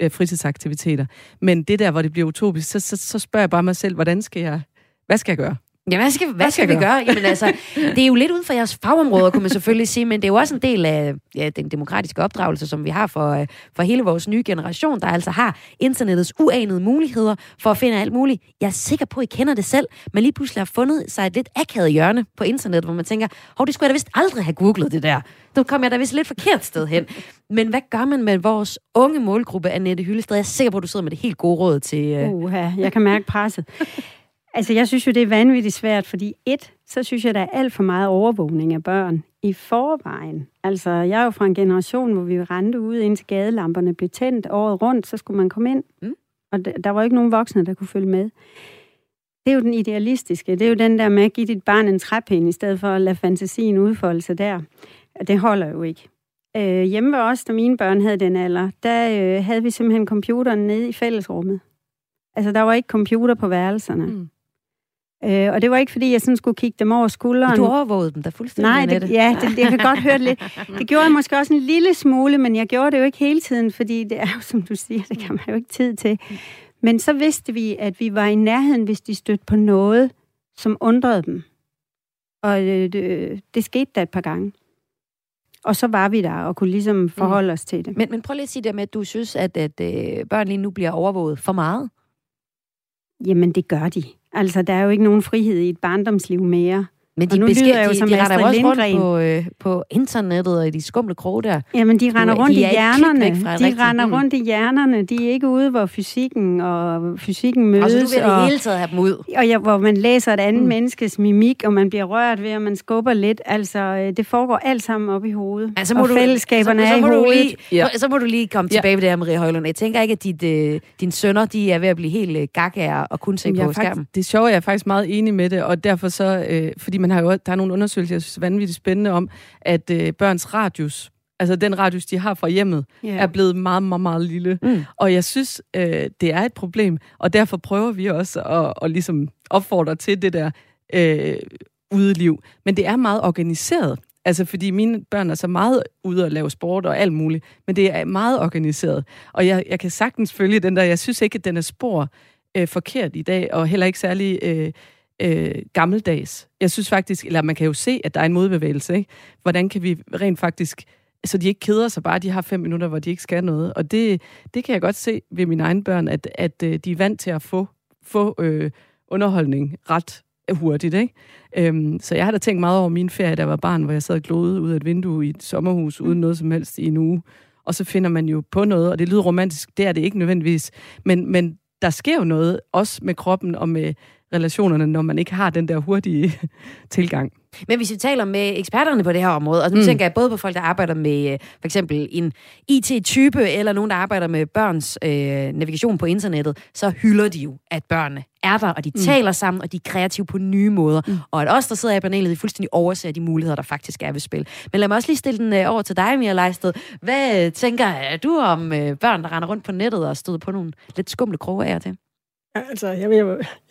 øh, fritidsaktiviteter. Men det der, hvor det bliver utopisk, så, så, så spørger jeg bare mig selv, hvordan skal jeg, hvad skal jeg gøre? Ja, hvad skal, hvad, hvad skal, skal vi gøre? Jamen altså, det er jo lidt ud fra jeres fagområder, kunne man selvfølgelig sige, men det er jo også en del af ja, den demokratiske opdragelse, som vi har for, øh, for hele vores nye generation, der altså har internettets uanede muligheder for at finde alt muligt. Jeg er sikker på, at I kender det selv, men lige pludselig har fundet sig et lidt akavet hjørne på internet, hvor man tænker, hov, det skulle jeg da vist aldrig have googlet det der. Nu kom jeg da vist lidt forkert sted hen. Men hvad gør man med vores unge målgruppe, Annette Hyllested? Jeg er sikker på, at du sidder med det helt gode råd til... Uh, uh jeg kan mærke presset. Altså, jeg synes jo, det er vanvittigt svært, fordi et, så synes jeg, der er alt for meget overvågning af børn i forvejen. Altså, jeg er jo fra en generation, hvor vi rendte ud, indtil gadelamperne blev tændt året rundt, så skulle man komme ind. Mm. Og der var ikke nogen voksne, der kunne følge med. Det er jo den idealistiske. Det er jo den der med at give dit barn en træpind, i stedet for at lade fantasien udfolde sig der. Det holder jo ikke. Øh, hjemme ved os, da mine børn havde den alder, der øh, havde vi simpelthen computeren nede i fællesrummet. Altså, der var ikke computer på værelserne. Mm. Øh, og det var ikke, fordi jeg sådan skulle kigge dem over skulderen. Du overvågede dem da fuldstændig, Nej, det, ja, det, jeg kan godt høre det lidt. Det gjorde jeg måske også en lille smule, men jeg gjorde det jo ikke hele tiden, fordi det er jo, som du siger, det kan man jo ikke tid til. Men så vidste vi, at vi var i nærheden, hvis de stødte på noget, som undrede dem. Og øh, det, det skete da et par gange. Og så var vi der og kunne ligesom mm. forholde mm. os til det. Men, men prøv lige at sige det med, at du synes, at, at øh, børn lige nu bliver overvåget for meget. Jamen, det gør de. Altså, der er jo ikke nogen frihed i et barndomsliv mere. Men de, beskæ- de, jo som de, de render jo også rundt på, øh, på internettet og i de skumle kroge der. Jamen, de render rundt de i hjernerne. De rigtig. render rundt i hjernerne. De er ikke ude, hvor fysikken og fysikken mødes. Altså, du vil og, det hele taget have dem ud. Og ja, hvor man læser et andet mm. menneskes mimik, og man bliver rørt ved, at man skubber lidt. Altså, øh, det foregår alt sammen op i hovedet. Altså, må og du, fællesskaberne så, så, så er i hovedet. Lige, ja. Så må du lige komme tilbage ja. ved det her, Marie Højlund. Jeg tænker ikke, at dit, øh, dine sønner de er ved at blive helt øh, gakkager og kun se på skærmen. Det er sjovt, jeg er faktisk meget enig med det, og derfor så, øh, fordi man har jo, der er nogle undersøgelse, jeg synes er vanvittigt spændende om, at øh, børns radius, altså den radius, de har fra hjemmet, yeah. er blevet meget, meget, meget lille. Mm. Og jeg synes, øh, det er et problem, og derfor prøver vi også at, at ligesom opfordre til det der øh, udeliv. Men det er meget organiseret. Altså, fordi mine børn er så meget ude og lave sport og alt muligt, men det er meget organiseret. Og jeg, jeg kan sagtens følge den der, jeg synes ikke, at den er spor øh, forkert i dag, og heller ikke særlig øh, øh, gammeldags. Jeg synes faktisk, eller man kan jo se, at der er en modbevægelse. Ikke? Hvordan kan vi rent faktisk, så de ikke keder sig bare, de har fem minutter, hvor de ikke skal noget. Og det, det kan jeg godt se ved mine egne børn, at, at øh, de er vant til at få, få øh, underholdning ret hurtigt. Ikke? Øhm, så jeg har da tænkt meget over min ferie, da jeg var barn, hvor jeg sad og glodede ud af et vindue i et sommerhus uden noget som helst i en uge. Og så finder man jo på noget, og det lyder romantisk, det er det ikke nødvendigvis. Men, men der sker jo noget, også med kroppen og med relationerne, når man ikke har den der hurtige tilgang. Men hvis vi taler med eksperterne på det her område, og nu mm. tænker jeg både på folk, der arbejder med øh, for eksempel en IT-type, eller nogen, der arbejder med børns øh, navigation på internettet, så hylder de jo, at børnene er der, og de mm. taler sammen, og de er kreative på nye måder. Mm. Og at os, der sidder i panelet, fuldstændig overser de muligheder, der faktisk er ved spil. Men lad mig også lige stille den øh, over til dig, Mia Leisted. Hvad tænker du om øh, børn, der render rundt på nettet og støder på nogle lidt skumle kroge af og til? Ja, altså, jeg, vil,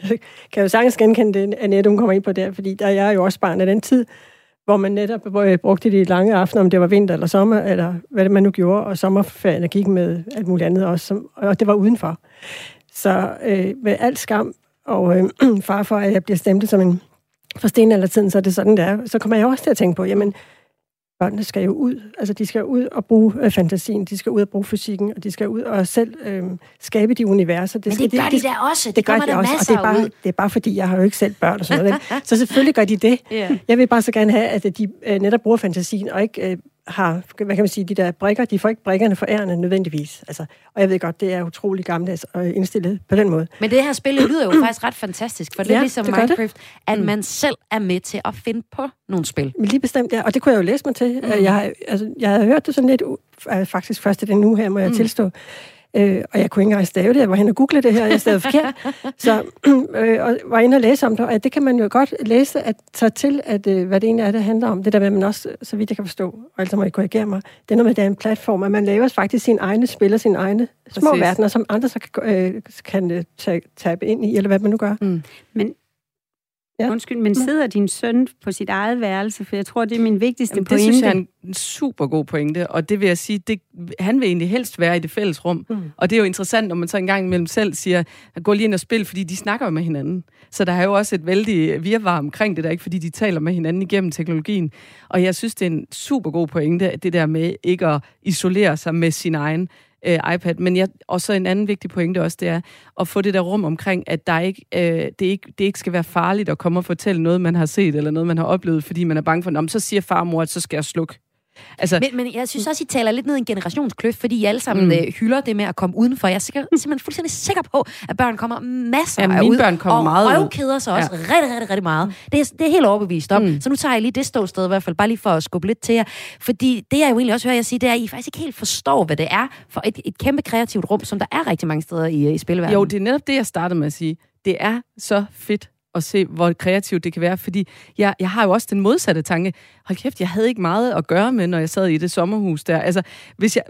jeg kan jo sagtens genkende det, Annette, hun kommer ind på der, fordi der jeg er jo også barn af den tid, hvor man netop brugte de lange aftener, om det var vinter eller sommer, eller hvad det man nu gjorde, og sommerferien gik med alt muligt andet også, som, og det var udenfor. Så øh, med alt skam og øh, far for, at jeg bliver stemt som en for tiden, så er det sådan, der. Så kommer jeg også til at tænke på, jamen, børnene skal jo ud. Altså, de skal ud og bruge øh, fantasien, de skal ud og bruge fysikken, og de skal ud og selv øh, skabe de universer. Det, Men det gør de, de, de der også. Det, det gør de også, og det er, bare, det er bare fordi, jeg har jo ikke selv børn og sådan noget. så selvfølgelig gør de det. Yeah. Jeg vil bare så gerne have, at de øh, netop bruger fantasien, og ikke øh, har, hvad kan man sige, de der brikker, de får ikke brikkerne for ærende nødvendigvis. Altså, og jeg ved godt, det er utrolig gammeldags og indstillet på den måde. Men det her spil lyder jo faktisk ret fantastisk, for det er ja, ligesom det Minecraft, det. at mm. man selv er med til at finde på nogle spil. Men lige bestemt, ja, og det kunne jeg jo læse mig til. Mm. Jeg, har, altså, jeg havde hørt det sådan lidt, faktisk først den nu her, må jeg mm. tilstå, Øh, og jeg kunne ikke engang stave det. Jeg var hen og google det her, og jeg stavede forkert. Så øh, og var inde og læse om det, og det kan man jo godt læse at tage til, at, øh, hvad det egentlig er, det handler om. Det der med, at man også, så vidt jeg kan forstå, og altså må I korrigere mig, det er noget med, at det er en platform, at man laver faktisk sin egne spil og sine egne små Præcis. verdener, som andre så kan, øh, kan øh, tabe ind i, eller hvad man nu gør. Mm. Men Ja. Undskyld, men sidder din søn på sit eget værelse? For jeg tror, det er min vigtigste Jamen, pointe. Det synes jeg er en super god pointe, og det vil jeg sige, det, han vil egentlig helst være i det fælles rum. Mm. Og det er jo interessant, når man så engang imellem selv siger, at gå lige ind og spil, fordi de snakker jo med hinanden. Så der er jo også et vældig virvar omkring det der, ikke fordi de taler med hinanden igennem teknologien. Og jeg synes, det er en super god pointe, det der med ikke at isolere sig med sin egen øh, iPad. Men jeg, og så en anden vigtig pointe også, det er at få det der rum omkring, at der ikke, øh, det, ikke, det ikke skal være farligt at komme og fortælle noget, man har set, eller noget, man har oplevet, fordi man er bange for, så siger farmor, at så skal jeg slukke. Altså, men, men jeg synes også, I taler lidt ned i en generationskløft, fordi I alle sammen mm. øh, hylder det med at komme udenfor. Jeg er sikker, simpelthen fuldstændig sikker på, at børn kommer masser ja, mine ud, børn kommer og meget røvkeder sig også ja. rigtig, rigtig, rigtig meget. Det er, det er helt overbevist om. Mm. Så nu tager jeg lige det ståsted i hvert fald, bare lige for at skubbe lidt til jer. Fordi det, jeg jo egentlig også hører jer sige, det er, at I faktisk ikke helt forstår, hvad det er for et, et kæmpe kreativt rum, som der er rigtig mange steder i, i spilverdenen. Jo, det er netop det, jeg startede med at sige. Det er så fedt og se, hvor kreativt det kan være. Fordi jeg, jeg har jo også den modsatte tanke. Hold kæft, jeg havde ikke meget at gøre med, når jeg sad i det sommerhus der. Altså, hvis jeg,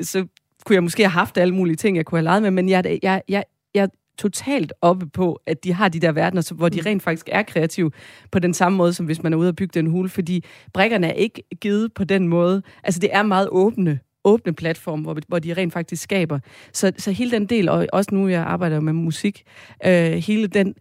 så kunne jeg måske have haft alle mulige ting, jeg kunne have leget med, men jeg, jeg, jeg, jeg totalt oppe på, at de har de der verdener, hvor de mm. rent faktisk er kreative på den samme måde, som hvis man er ude og bygge den hule, fordi brækkerne er ikke givet på den måde. Altså, det er meget åbne åbne platform, hvor, hvor de rent faktisk skaber. Så, så hele den del, og også nu jeg arbejder med musik, øh, hele den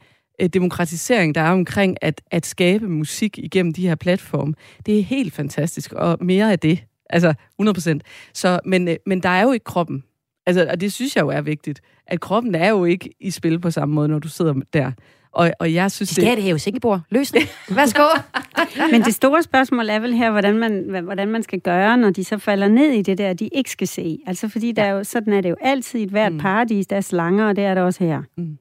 øh, demokratisering, der er omkring at, at skabe musik igennem de her platforme, det er helt fantastisk, og mere af det. Altså 100% Så, men, øh, men der er jo ikke kroppen. Altså, og det synes jeg jo er vigtigt, at kroppen er jo ikke i spil på samme måde, når du sidder der. Og, og jeg synes, de skal det... det her jo Singapore. Løs det. Værsgo. Men det store spørgsmål er vel her, hvordan man, hvordan man skal gøre, når de så falder ned i det der, de ikke skal se. Altså fordi der er jo, sådan er det jo altid i et hvert mm. paradis, der er slanger, og det er det også her. Mm.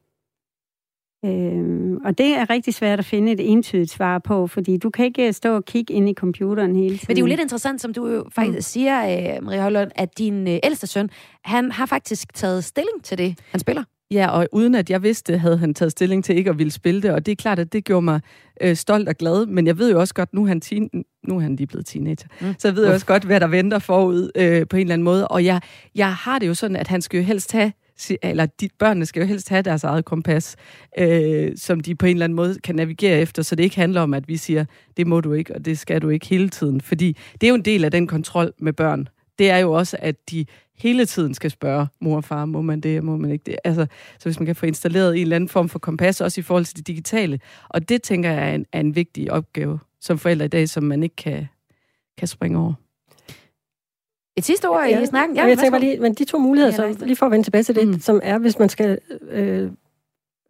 Øhm, og det er rigtig svært at finde et entydigt svar på, fordi du kan ikke stå og kigge ind i computeren hele tiden. Men det er jo lidt interessant, som du jo faktisk mm. siger, øh, Maria Højlund, at din øh, ældste søn, han har faktisk taget stilling til det, han spiller. Ja, og uden at jeg vidste, havde han taget stilling til ikke at ville spille det, og det er klart, at det gjorde mig øh, stolt og glad, men jeg ved jo også godt, nu er han, teen, nu er han lige blevet teenager, mm. så jeg ved jo også godt, hvad der venter forud øh, på en eller anden måde, og jeg, jeg har det jo sådan, at han skal jo helst have eller de, børnene skal jo helst have deres eget kompas, øh, som de på en eller anden måde kan navigere efter, så det ikke handler om, at vi siger, det må du ikke, og det skal du ikke hele tiden. Fordi det er jo en del af den kontrol med børn. Det er jo også, at de hele tiden skal spørge mor og far, må man det, må man ikke det? Altså, så hvis man kan få installeret en eller anden form for kompas, også i forhold til det digitale. Og det, tænker jeg, er en, er en vigtig opgave som forældre i dag, som man ikke kan, kan springe over. Et sidste ord ja, i snakken? Ja, jeg tænker lige, men de to muligheder, ja, så, lige for at vende tilbage til det, mm. som er, hvis man skal øh,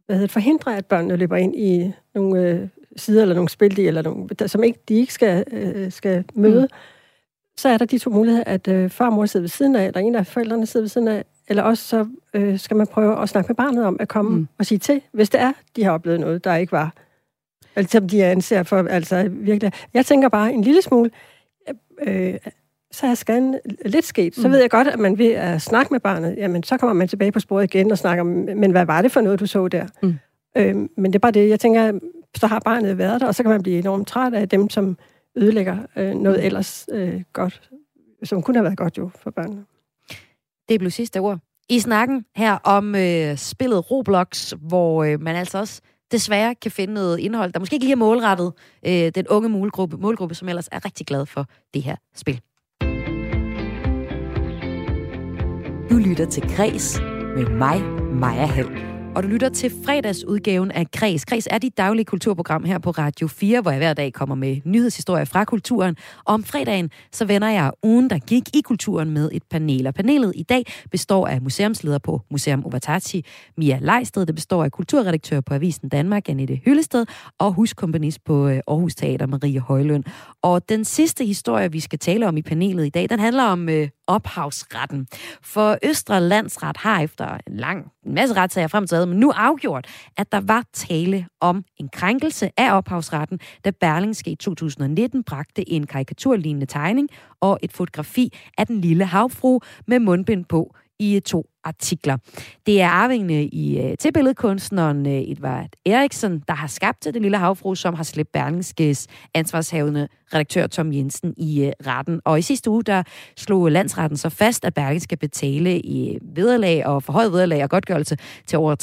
hvad hedder, forhindre, at børnene løber ind i nogle øh, sider eller nogle spil, eller nogle, der, som ikke, de ikke skal, øh, skal møde, mm. så er der de to muligheder, at øh, far og mor sidder ved siden af, eller en af forældrene sidder ved siden af, eller også så øh, skal man prøve at snakke med barnet om at komme mm. og sige til, hvis det er, de har oplevet noget, der ikke var, altså de anser for, altså virkelig. Jeg tænker bare en lille smule, øh, så er skaden lidt sket. Så mm. ved jeg godt, at man vil at snakke med barnet, jamen så kommer man tilbage på sporet igen og snakker, men hvad var det for noget, du så der? Mm. Øhm, men det er bare det, jeg tænker, så har barnet været der, og så kan man blive enormt træt af dem, som ødelægger øh, noget mm. ellers øh, godt, som kunne have været godt jo for børnene. Det blev sidste ord. I snakken her om øh, spillet Roblox, hvor øh, man altså også desværre kan finde noget indhold, der måske ikke lige er målrettet øh, den unge målgruppe, målgruppe, som ellers er rigtig glad for det her spil. Du lytter til Græs med mig, Maja Hall og du lytter til fredagsudgaven af Græs. Græs er dit daglige kulturprogram her på Radio 4, hvor jeg hver dag kommer med nyhedshistorier fra kulturen. Og om fredagen, så vender jeg ugen, der gik i kulturen med et panel. Og panelet i dag består af museumsleder på Museum Ovatachi, Mia Leisted. Det består af kulturredaktør på Avisen Danmark, Annette Hyllested, og huskomponist på øh, Aarhus Teater, Marie Højlund. Og den sidste historie, vi skal tale om i panelet i dag, den handler om øh, ophavsretten. For Østre Landsret har efter en lang en masse retssager frem til men nu afgjort, at der var tale om en krænkelse af ophavsretten, da Berlingske i 2019 bragte en karikaturlignende tegning og et fotografi af den lille havfru med mundbind på i to artikler. Det er arvingene i, øh, til billedkunstneren øh, Edvard Eriksen, der har skabt det lille havfru, som har slæbt Berlingskes ansvarshavende redaktør Tom Jensen i øh, retten. Og i sidste uge, der slog landsretten så fast, at Berlingske skal betale i vederlag og forhøjet vederlag og godtgørelse til over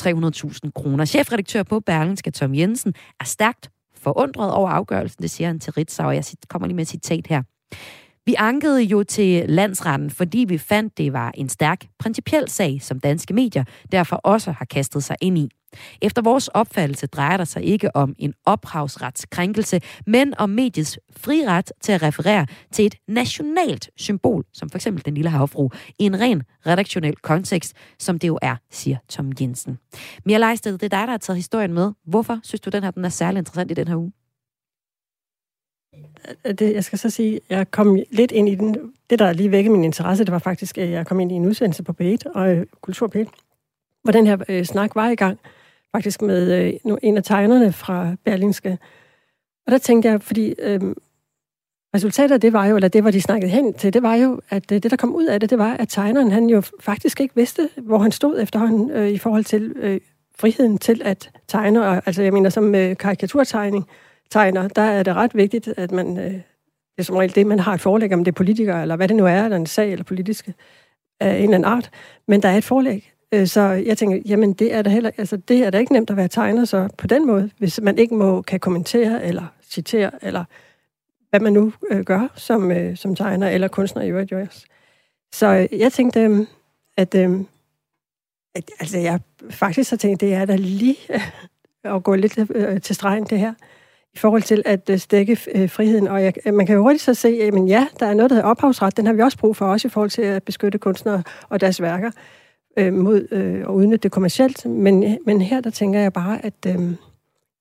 300.000 kroner. Chefredaktør på Berlingske, Tom Jensen, er stærkt forundret over afgørelsen. Det siger han til Ritzau, og jeg kommer lige med et citat her. Vi ankede jo til landsretten, fordi vi fandt, det var en stærk principiel sag, som danske medier derfor også har kastet sig ind i. Efter vores opfattelse drejer det sig ikke om en ophavsretskrænkelse, men om mediets friret til at referere til et nationalt symbol, som for eksempel den lille havfru, i en ren redaktionel kontekst, som det jo er, siger Tom Jensen. Mia Leisted, det er dig, der har taget historien med. Hvorfor synes du, den her den er særlig interessant i den her uge? Øh, det, jeg skal så sige, jeg kom lidt ind i den. Det, der lige vækkede min interesse, det var faktisk, at jeg kom ind i en udsendelse på P1 og øh, Kultur P1, hvor den her øh, snak var i gang, faktisk med øh, en af tegnerne fra Berlinske. Og der tænkte jeg, fordi øh, resultatet af det var jo, eller det, hvor de snakkede hen til, det var jo, at øh, det, der kom ud af det, det var, at tegneren, han jo faktisk ikke vidste, hvor han stod efterhånden øh, i forhold til øh, friheden til at tegne, og, altså jeg mener som øh, karikaturtegning, tegner, der er det ret vigtigt, at man, øh, det er som regel det, man har et forlæg, om det er politikere, eller hvad det nu er, eller en sag, eller politiske, af en eller anden art. Men der er et forlæg, Øh, så jeg tænker, jamen det er da heller, altså det er da ikke nemt at være tegner så på den måde, hvis man ikke må kan kommentere eller citere eller hvad man nu øh, gør som, øh, som tegner eller kunstner i øvrigt også. Så øh, jeg tænkte, øh, at, øh, at altså jeg faktisk har tænkt, det er da lige øh, at gå lidt øh, til stregen det her i forhold til at øh, stække øh, friheden. Og jeg, man kan jo hurtigt så se, at ja, der er noget, der hedder ophavsret. Den har vi også brug for, også i forhold til at beskytte kunstnere og deres værker øh, mod øh, at udnytte det kommercielt. Men, men her, der tænker jeg bare, at øh,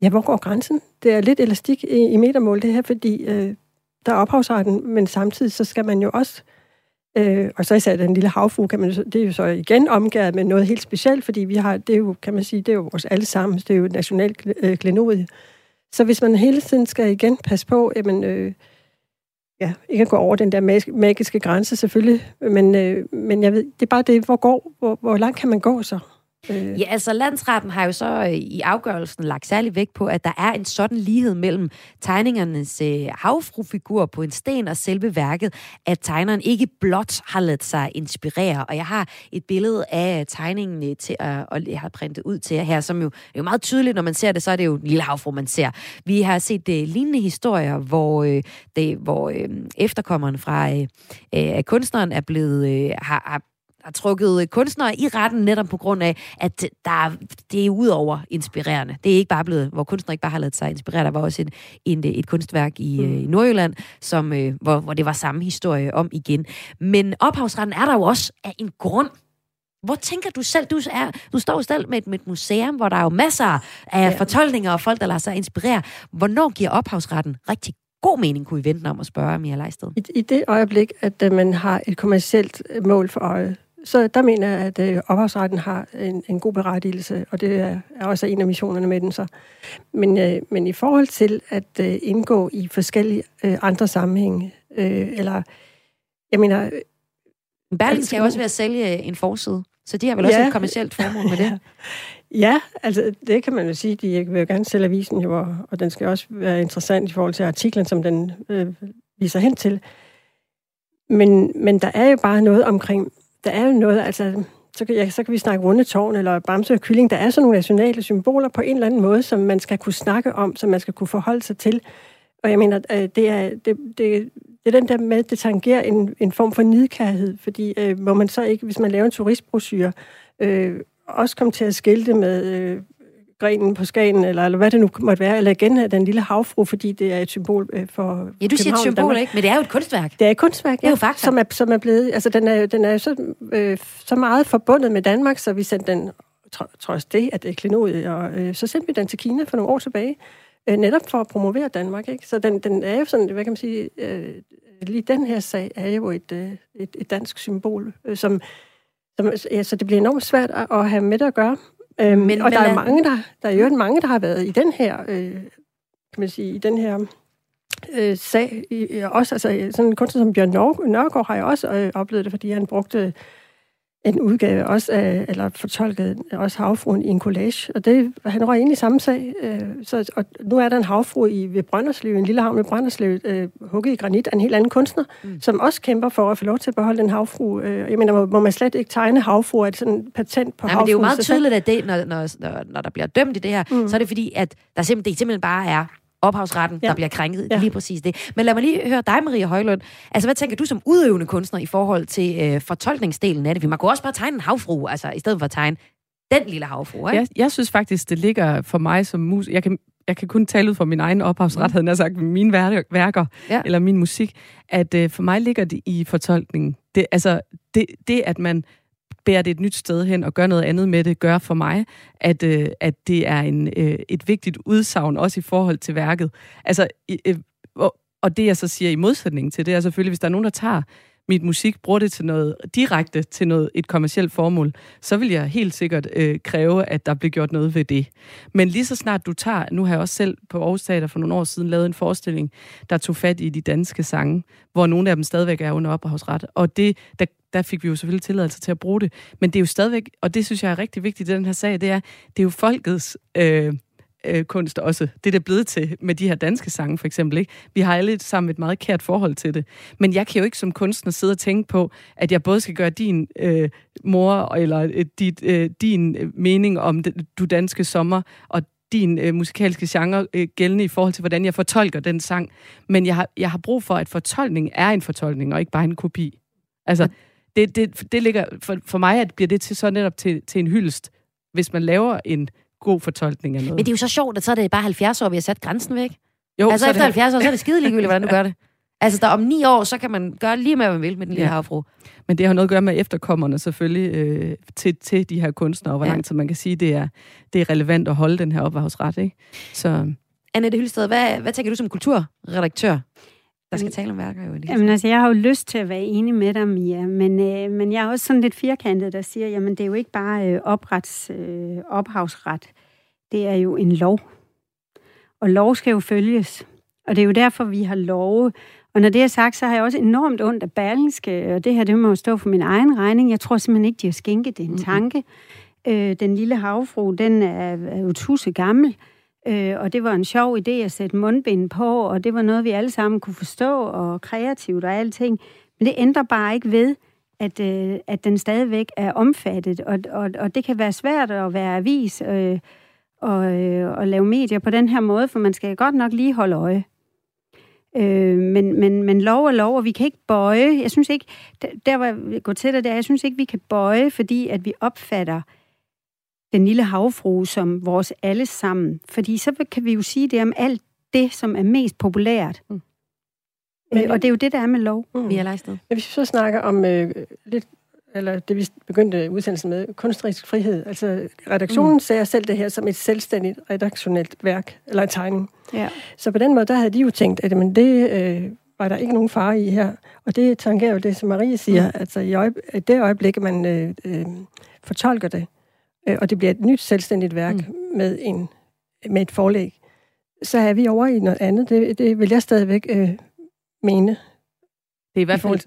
ja, hvor går grænsen? Det er lidt elastik i, i metermål, det her, fordi øh, der er ophavsretten, men samtidig så skal man jo også Øh, og så især den lille havfru, kan man, det er jo så igen omgået med noget helt specielt, fordi vi har, det er jo, kan man sige, det er jo vores allesammen, det er jo et nationalt øh, klenodie. Så hvis man hele tiden skal igen passe på, jamen, øh, ja, ikke at gå over den der magiske grænse selvfølgelig, men, øh, men jeg ved, det er bare det, hvor, går, hvor, hvor langt kan man gå så? Øh. Ja, altså landsretten har jo så øh, i afgørelsen lagt særlig vægt på, at der er en sådan lighed mellem tegningernes øh, havfrufigur på en sten og selve værket, at tegneren ikke blot har ladet sig inspirere. Og jeg har et billede af tegningen øh, til at, og jeg har printet ud til jer her, som jo er jo meget tydeligt, når man ser det, så er det jo en lille havfru, man ser. Vi har set øh, lignende historier, hvor, øh, det, hvor øh, efterkommeren fra øh, øh, kunstneren er blevet, øh, har, har har trukket kunstnere i retten netop på grund af, at der, det er udover inspirerende. Det er ikke bare blevet, hvor kunstnere ikke bare har lavet sig inspirere. Der var også et, et, et kunstværk i, mm. i Nordjylland, som, øh, hvor, hvor det var samme historie om igen. Men ophavsretten er der jo også af en grund. Hvor tænker du selv, du, er, du står selv med et, med et museum, hvor der er jo masser af ja. fortolkninger og folk, der lader sig inspirere. Hvornår giver ophavsretten rigtig god mening, kunne vi vente om at spørge Mia Leisted? I, I det øjeblik, at man har et kommercielt mål for øje, så der mener jeg, at øh, ophavsretten har en, en god berettigelse, og det er, er også en af missionerne med den så. Men, øh, men i forhold til at øh, indgå i forskellige øh, andre sammenhænge, øh, eller jeg mener... Øh, Berlin skal jo også være at sælge en forside, så de har vel ja, også et kommersielt formål med det? Ja, altså det kan man jo sige. De vil jo gerne sælge avisen, jo, og den skal også være interessant i forhold til artiklen, som den øh, viser hen til. Men, men der er jo bare noget omkring der er jo noget, altså, så kan, ja, så kan vi snakke rundetårn eller bamse og kylling. Der er sådan nogle nationale symboler på en eller anden måde, som man skal kunne snakke om, som man skal kunne forholde sig til. Og jeg mener, øh, det er, det, det, det er den der med, det tangerer en, en form for nidkærhed, fordi øh, må man så ikke, hvis man laver en turistbrochure, øh, også komme til at skilte med øh, grenen på Skagen, eller, eller hvad det nu måtte være, eller igen den lille havfru, fordi det er et symbol øh, for Ja, du siger et symbol, Danmark. ikke? Men det er jo et kunstværk. Det er et kunstværk, ja, det er jo faktisk. Som er, som er blevet, altså den er, den er så, øh, så meget forbundet med Danmark, så vi sendte den, trods det, at det er klenod, og øh, så sendte vi den til Kina for nogle år tilbage, øh, netop for at promovere Danmark, ikke? Så den, den er jo sådan, hvad kan man sige, øh, lige den her sag er jo et, øh, et, et dansk symbol, øh, som, som ja, så det bliver enormt svært at, at have med at gøre. Øhm, men, og der er mange, der, der er jo mange, der har været i den her, øh, kan man sige, i den her øh, sag. I, også, altså, sådan en kunstner som Bjørn Nørgaard har jeg også øh, oplevet det, fordi han brugte en udgave også af, eller fortolket også havfruen i en collage. Og det, han var egentlig samme sag. Øh, så, og nu er der en havfru i, ved Brønderslev, en lille havn ved Brønderslev, øh, hugget i granit af en helt anden kunstner, mm. som også kæmper for at få lov til at beholde den havfru. Øh, jeg mener, må, må man slet ikke tegne havfru? Er det sådan et patent på Nej, havfru? men det er jo meget tydeligt, at det, når, når, når, når der bliver dømt i det her, mm. så er det fordi, at der simpelthen, det simpelthen bare er ophavsretten, ja. der bliver krænket. Ja. Lige præcis det. Men lad mig lige høre dig, Maria Højlund. Altså, hvad tænker du som udøvende kunstner i forhold til øh, fortolkningsdelen af det? Vi man kunne også bare tegne en havfru, altså i stedet for at tegne den lille havfru, ikke? Jeg, jeg synes faktisk, det ligger for mig som mus... Jeg kan, jeg kan kun tale ud fra min egen ophavsret, mm. havde jeg sagt, mine værker, ja. eller min musik, at øh, for mig ligger det i fortolkningen. Det, altså, det, det, at man bærer det et nyt sted hen og gør noget andet med det, gør for mig, at, øh, at det er en, øh, et vigtigt udsagn, også i forhold til værket. Altså, øh, og, og det jeg så siger i modsætning til det, er selvfølgelig, hvis der er nogen, der tager mit musik, bruger det til noget direkte til noget et kommersielt formål, så vil jeg helt sikkert øh, kræve, at der bliver gjort noget ved det. Men lige så snart du tager, nu har jeg også selv på Aarhus Teater for nogle år siden lavet en forestilling, der tog fat i de danske sange, hvor nogle af dem stadigvæk er under ophavsret. Og det, der, der fik vi jo selvfølgelig tilladelse til at bruge det. Men det er jo stadigvæk, og det synes jeg er rigtig vigtigt i den her sag, det er, det er jo folkets øh, øh, kunst også. Det er det blevet til med de her danske sange, for eksempel. Ikke? Vi har alle sammen et meget kært forhold til det. Men jeg kan jo ikke som kunstner sidde og tænke på, at jeg både skal gøre din øh, mor eller øh, dit, øh, din mening om det, du danske sommer og din øh, musikalske genre øh, gældende i forhold til, hvordan jeg fortolker den sang. Men jeg har, jeg har brug for, at fortolkning er en fortolkning, og ikke bare en kopi. Altså, det, det, det ligger, for, for mig at bliver det til så netop til, til en hyldest, hvis man laver en god fortolkning af noget. Men det er jo så sjovt, at så er det bare 70 år, vi har sat grænsen væk. Jo, altså efter det... 70 år, så er det skide ligegyldigt, hvordan du gør det. Altså, der om ni år, så kan man gøre lige med, hvad man vil med den lille ja. havfru. Men det har noget at gøre med efterkommerne selvfølgelig øh, til, til de her kunstnere, og hvor ja. lang tid man kan sige, det er, det er relevant at holde den her ophavsret. Ikke? Så... Annette Hylsted, hvad, hvad tænker du som kulturredaktør? Der skal tale om værker jo. Jamen altså, jeg har jo lyst til at være enig med dig, Mia, men, øh, men jeg er også sådan lidt firkantet, der siger, jamen det er jo ikke bare øh, oprets, øh, ophavsret, det er jo en lov. Og lov skal jo følges. Og det er jo derfor, vi har love. Og når det er sagt, så har jeg også enormt ondt af Berlingske, og det her, det må jo stå for min egen regning. Jeg tror simpelthen ikke, de har skænket det en mm-hmm. tanke. Øh, den lille havfru, den er, er jo tusse gammel. Øh, Øh, og det var en sjov idé at sætte mundbind på, og det var noget, vi alle sammen kunne forstå, og kreativt og alting. Men det ændrer bare ikke ved, at, øh, at den stadigvæk er omfattet, og, og, og det kan være svært at være avis øh, og, øh, og lave medier på den her måde, for man skal godt nok lige holde øje. Øh, men, men, men lov er lov, og vi kan ikke bøje. Jeg synes ikke, der hvor jeg går til det der, jeg synes ikke, vi kan bøje, fordi at vi opfatter den lille havfru som vores alle sammen. Fordi så kan vi jo sige det om alt det, som er mest populært. Mm. Men, øh, og det er jo det, der er med lov. Mm. Vi er lejsted. Ja, hvis vi så snakker om øh, lidt eller det vi begyndte udsendelsen med, kunstnerisk frihed. Altså redaktionen mm. ser selv det her som et selvstændigt redaktionelt værk, eller en tegning. Ja. Så på den måde, der havde de jo tænkt, at men det øh, var der ikke nogen fare i her. Og det tangerer jo det, som Marie siger, mm. altså i, øje, i det øjeblik, man øh, øh, fortolker det, øh, og det bliver et nyt selvstændigt værk mm. med, en, med et forlæg, så er vi over i noget andet. Det, det vil jeg stadigvæk øh, mene. Det er i hvert fald...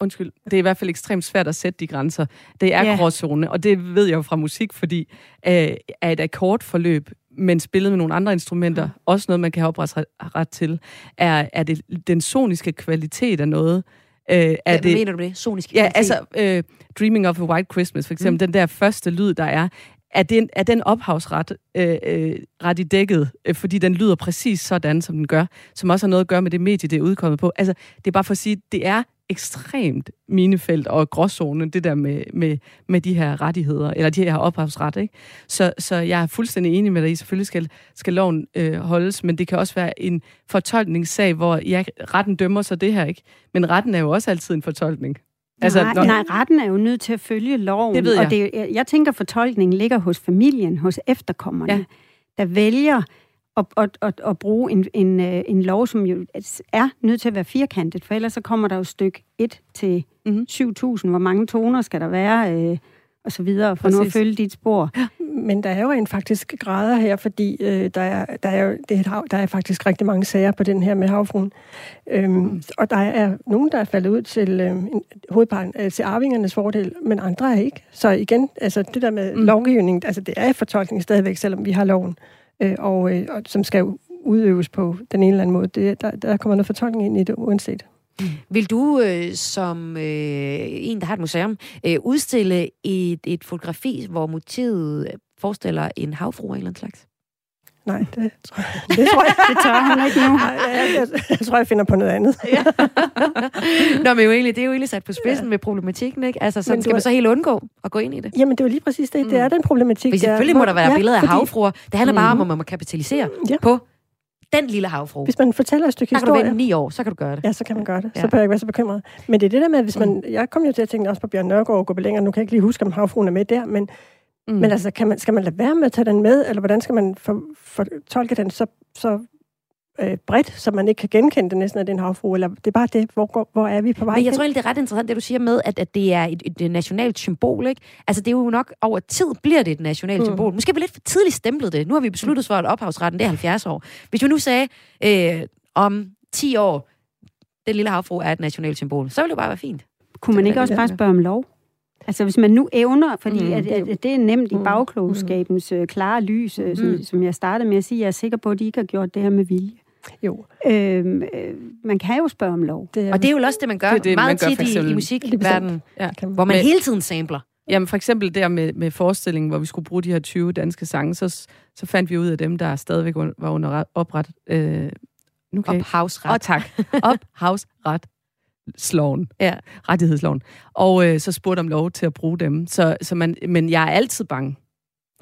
undskyld, det er i hvert fald ekstremt svært at sætte de grænser. Det er yeah. gråzone, og det ved jeg jo fra musik, fordi øh, er et akkordforløb, men spillet med nogle andre instrumenter, mm. også noget, man kan have ret til, er, er det den soniske kvalitet af noget, Øh, er Hvad det, mener du det? Sonisk Ja, altså øh, Dreaming of a White Christmas, for eksempel, mm. den der første lyd, der er, er den, er den ophavsret øh, øh, ret i dækket, øh, fordi den lyder præcis sådan, som den gør, som også har noget at gøre med det medie, det er udkommet på. Altså, det er bare for at sige, det er ekstremt minefelt og gråzone, det der med, med, med de her rettigheder, eller de her ophavsret. Ikke? Så, så jeg er fuldstændig enig med dig i, selvfølgelig skal, skal loven øh, holdes, men det kan også være en fortolkningssag, hvor ja, retten dømmer så det her, ikke? Men retten er jo også altid en fortolkning. Altså, nej, når... nej, retten er jo nødt til at følge loven. Det ved jeg. Og det, jeg tænker, fortolkningen ligger hos familien, hos efterkommerne, ja. der vælger at, at, at, at bruge en, en, øh, en lov, som jo er nødt til at være firkantet, for ellers så kommer der jo stykke 1 til mm-hmm. 7.000. Hvor mange toner skal der være? Øh, og så videre, for Præcis. nu at følge dit spor. Men der er jo en faktisk grader her, fordi øh, der, er, der, er jo, det er hav, der er faktisk rigtig mange sager på den her med havfruen. Øhm, mm. Og der er nogen, der er faldet ud til øh, hovedparten, øh, til arvingernes fordel, men andre er ikke. Så igen, altså det der med mm. lovgivning, altså det er fortolkning stadigvæk, selvom vi har loven øh, og, øh, og som skal udøves på den ene eller anden måde. Det, der, der kommer noget fortolkning ind i det, uanset. Mm. Vil du øh, som øh, en, der har et museum, øh, udstille et, et fotografi, hvor motivet forestiller en havfru af en eller anden slags? Nej, det tror jeg, det, tror jeg. det tør han ikke nu. Jeg, jeg, jeg, jeg tror, jeg finder på noget andet. ja. Nå, men jo egentlig, det er jo egentlig sat på spidsen ja. med problematikken, ikke? Altså, så skal man så helt undgå at gå ind i det? Jamen, det er jo lige præcis det. Mm. Det er den problematik. For selvfølgelig der, må der være ja, billeder af fordi... havfruer. Det handler mm. bare om, at man må kapitalisere ja. på den lille havfru. Hvis man fortæller et stykke historie... Så kan du vente ni år, så kan du gøre det. Ja, så kan man gøre det. Ja. Så bør jeg ikke være så bekymret. Men det er det der med, hvis man... Mm. Jeg kom jo til at tænke også på Bjørn Nørgaard og gå længere. Nu kan jeg ikke lige huske, om havfruen er med der, men Mm. Men altså, kan man, skal man lade være med at tage den med, eller hvordan skal man for, fortolke den så, så øh, bredt, så man ikke kan genkende det næsten, at det er en havfru, eller det er bare det, hvor, hvor er vi på vej Men jeg tror egentlig, det er ret interessant, det du siger med, at, at det er et, et, et nationalt symbol, ikke? Altså, det er jo nok over tid bliver det et nationalt mm. symbol. Måske vi lidt for tidligt stemplet det. Nu har vi besluttet os for, at ophavsretten det er 70 år. Hvis vi nu sagde, øh, om 10 år, den lille havfru er et nationalt symbol, så ville det bare være fint. Kunne man ikke også bare spørge om lov? Altså hvis man nu evner, fordi mm. at, at, at det er nemt i mm. bagklogskabens mm. klare lys, mm. som, som jeg startede med at sige, jeg er sikker på, at de ikke har gjort det her med vilje. Jo. Øhm, øh, man kan jo spørge om lov. Det er, og det er jo også det, man gør det, det, meget man tit i, i musikverdenen, ja. hvor man hele tiden sampler. Jamen for eksempel der med, med forestillingen, hvor vi skulle bruge de her 20 danske sange, så, så fandt vi ud af dem, der stadigvæk var under opret. Øh, nu kan Ophavsret. Og tak. Ophavsret sloven, ja. rettighedsloven. Og øh, så spurgte om lov til at bruge dem. Så, så man, men jeg er altid bange.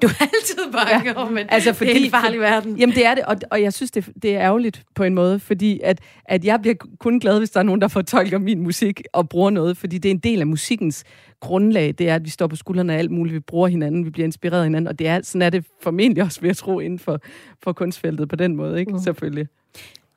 Du er altid bange ja. men altså, fordi, det er en farlig verden. Jamen det er det, og, og jeg synes, det, det er ærgerligt på en måde, fordi at, at jeg bliver kun glad, hvis der er nogen, der fortolker min musik og bruger noget, fordi det er en del af musikkens grundlag, det er, at vi står på skuldrene af alt muligt, vi bruger hinanden, vi bliver inspireret af hinanden, og det er, sådan er det formentlig også ved at tro inden for, for kunstfeltet på den måde, ikke? Mm. Selvfølgelig.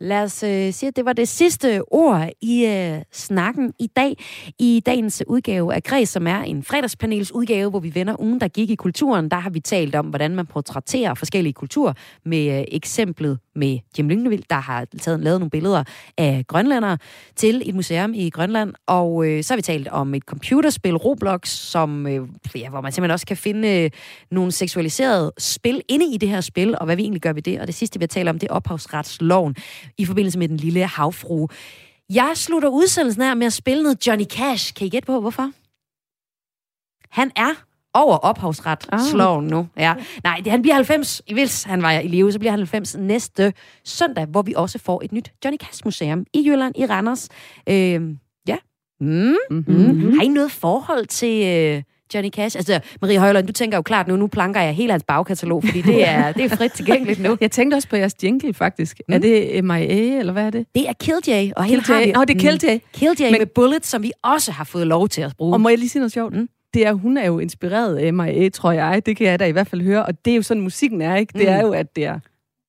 Lad os øh, sige, at det var det sidste ord i øh, snakken i dag. I dagens udgave af Græs, som er en fredagspanels udgave, hvor vi vender ugen, der gik i kulturen. Der har vi talt om, hvordan man portrætterer forskellige kulturer med øh, eksemplet med Jim Lyngnevild, der har taget, lavet nogle billeder af grønlandere til et museum i Grønland. Og øh, så har vi talt om et computerspil, Roblox, som, øh, ja, hvor man simpelthen også kan finde øh, nogle seksualiserede spil inde i det her spil, og hvad vi egentlig gør ved det. Og det sidste, vi har talt om, det er ophavsretsloven i forbindelse med den lille havfrue. Jeg slutter udsendelsen her med at spille noget Johnny Cash. Kan I gætte på, hvorfor? Han er over ophavsret ah. nu. Ja. Nej, det, han bliver 90, hvis han var i live, så bliver han 90 næste søndag, hvor vi også får et nyt Johnny Cash Museum i Jylland, i Randers. Øh, ja. Mm. Mm-hmm. Har I noget forhold til... Øh, Johnny Cash? Altså, Marie Højlund, du tænker jo klart nu, nu planker jeg hele hans bagkatalog, fordi det er, det er frit tilgængeligt nu. Jeg tænkte også på jeres jingle, faktisk. Mm. Er det MIA, eller hvad er det? Det er Killj, og her har vi... Oh, det er Killj. Mm. Killj med Bullets, som vi også har fået lov til at bruge. Og må jeg lige sige noget sjovt? Mm det er, hun er jo inspireret af MIA, tror jeg. Det kan jeg da i hvert fald høre. Og det er jo sådan, musikken er, ikke? Det mm. er jo, at det, er,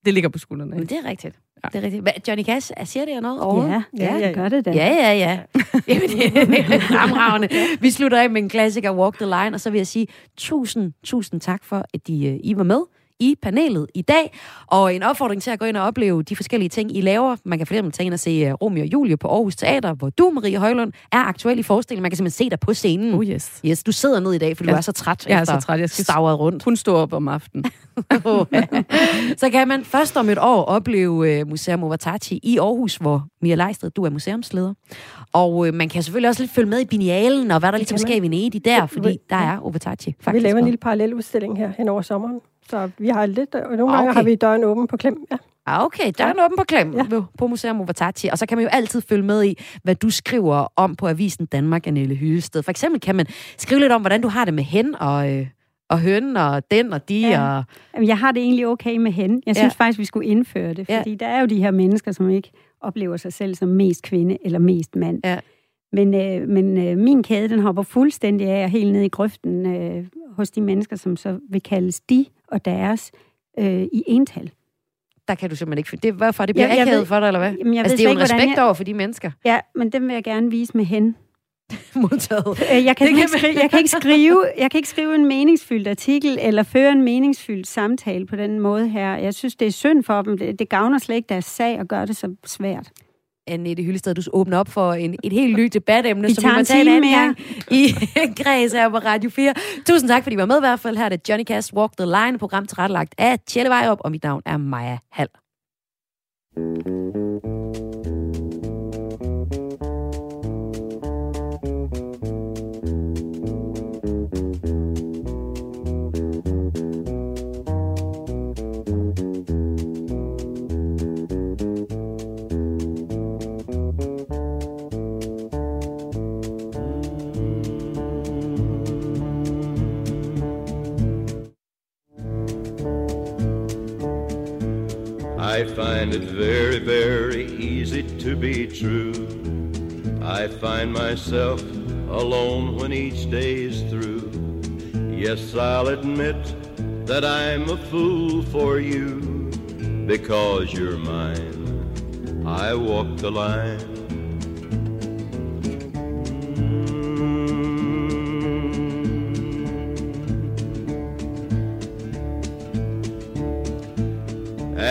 det ligger på skuldrene. Ikke? Men det er rigtigt. Ja. Det er rigtigt. Hvad, Johnny Cash, siger det noget over? Ja, ja, ja, gør det da. Ja, ja, ja. Jamen, det er fremragende. Vi slutter af med en klassiker, Walk the Line, og så vil jeg sige tusind, tusind tak for, at de, øh, I var med i panelet i dag, og en opfordring til at gå ind og opleve de forskellige ting, I laver. Man kan for eksempel tage ind og se øh, Romeo og Julie på Aarhus Teater, hvor du, Marie Højlund, er aktuel i forestillingen. Man kan simpelthen se dig på scenen. Oh yes. Yes, du sidder ned i dag, for ja. du er så træt jeg er så træt. Jeg skal rundt. Hun står op om aftenen. Så kan man først om et år opleve uh, Museum Overtachi i Aarhus, hvor Mia Leisted, du er museumsleder. Og uh, man kan selvfølgelig også lidt følge med i bienialen, og hvad der ligesom sker i Venedig der, fordi der er Overtachi. Faktisk. Vi laver en lille paralleludstilling her hen over sommeren. Så vi har lidt, og nogle gange okay. har vi døren åben på klem. Ja. Ah, okay, døren ja. åben på klem ja. på Museum Overtachi. Og så kan man jo altid følge med i, hvad du skriver om på Avisen Danmark, Annette Hyested. For eksempel kan man skrive lidt om, hvordan du har det med hen og, øh, og høn og den og de. Ja. Og... Jamen, jeg har det egentlig okay med hen. Jeg synes ja. faktisk, vi skulle indføre det. Fordi ja. der er jo de her mennesker, som ikke oplever sig selv som mest kvinde eller mest mand. Ja. Men, øh, men øh, min kæde, den hopper fuldstændig af og helt ned i grøften øh, hos de mennesker, som så vil kaldes de og deres øh, i ental. Der kan du simpelthen ikke... Det hvorfor det bliver ja, akavet for dig, eller hvad? Jamen, jeg altså, det er jo en respekt jeg... over for de mennesker. Ja, men dem vil jeg gerne vise med hen. Modtaget. Øh, jeg kan, ikke skrive, jeg, kan ikke skrive, jeg kan ikke skrive en meningsfyldt artikel eller føre en meningsfyldt samtale på den måde her. Jeg synes, det er synd for dem. Det, det gavner slet ikke deres sag at gøre det så svært. Annette Hyllested, du åbner op for en, et helt nyt debatemne, vi som vi må tage en anden mere. gang i Græs her på Radio 4. Tusind tak, fordi I var med i hvert fald. Her er det Johnny Cash Walk the Line, program tilrettelagt af Tjelle Vejrup, og mit navn er Maja Hall. I find it very, very easy to be true. I find myself alone when each day's through. Yes, I'll admit that I'm a fool for you because you're mine. I walk the line.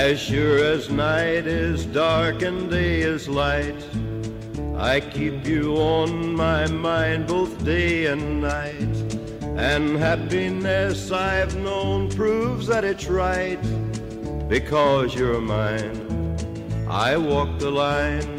As sure as night is dark and day is light, I keep you on my mind both day and night. And happiness I've known proves that it's right because you're mine. I walk the line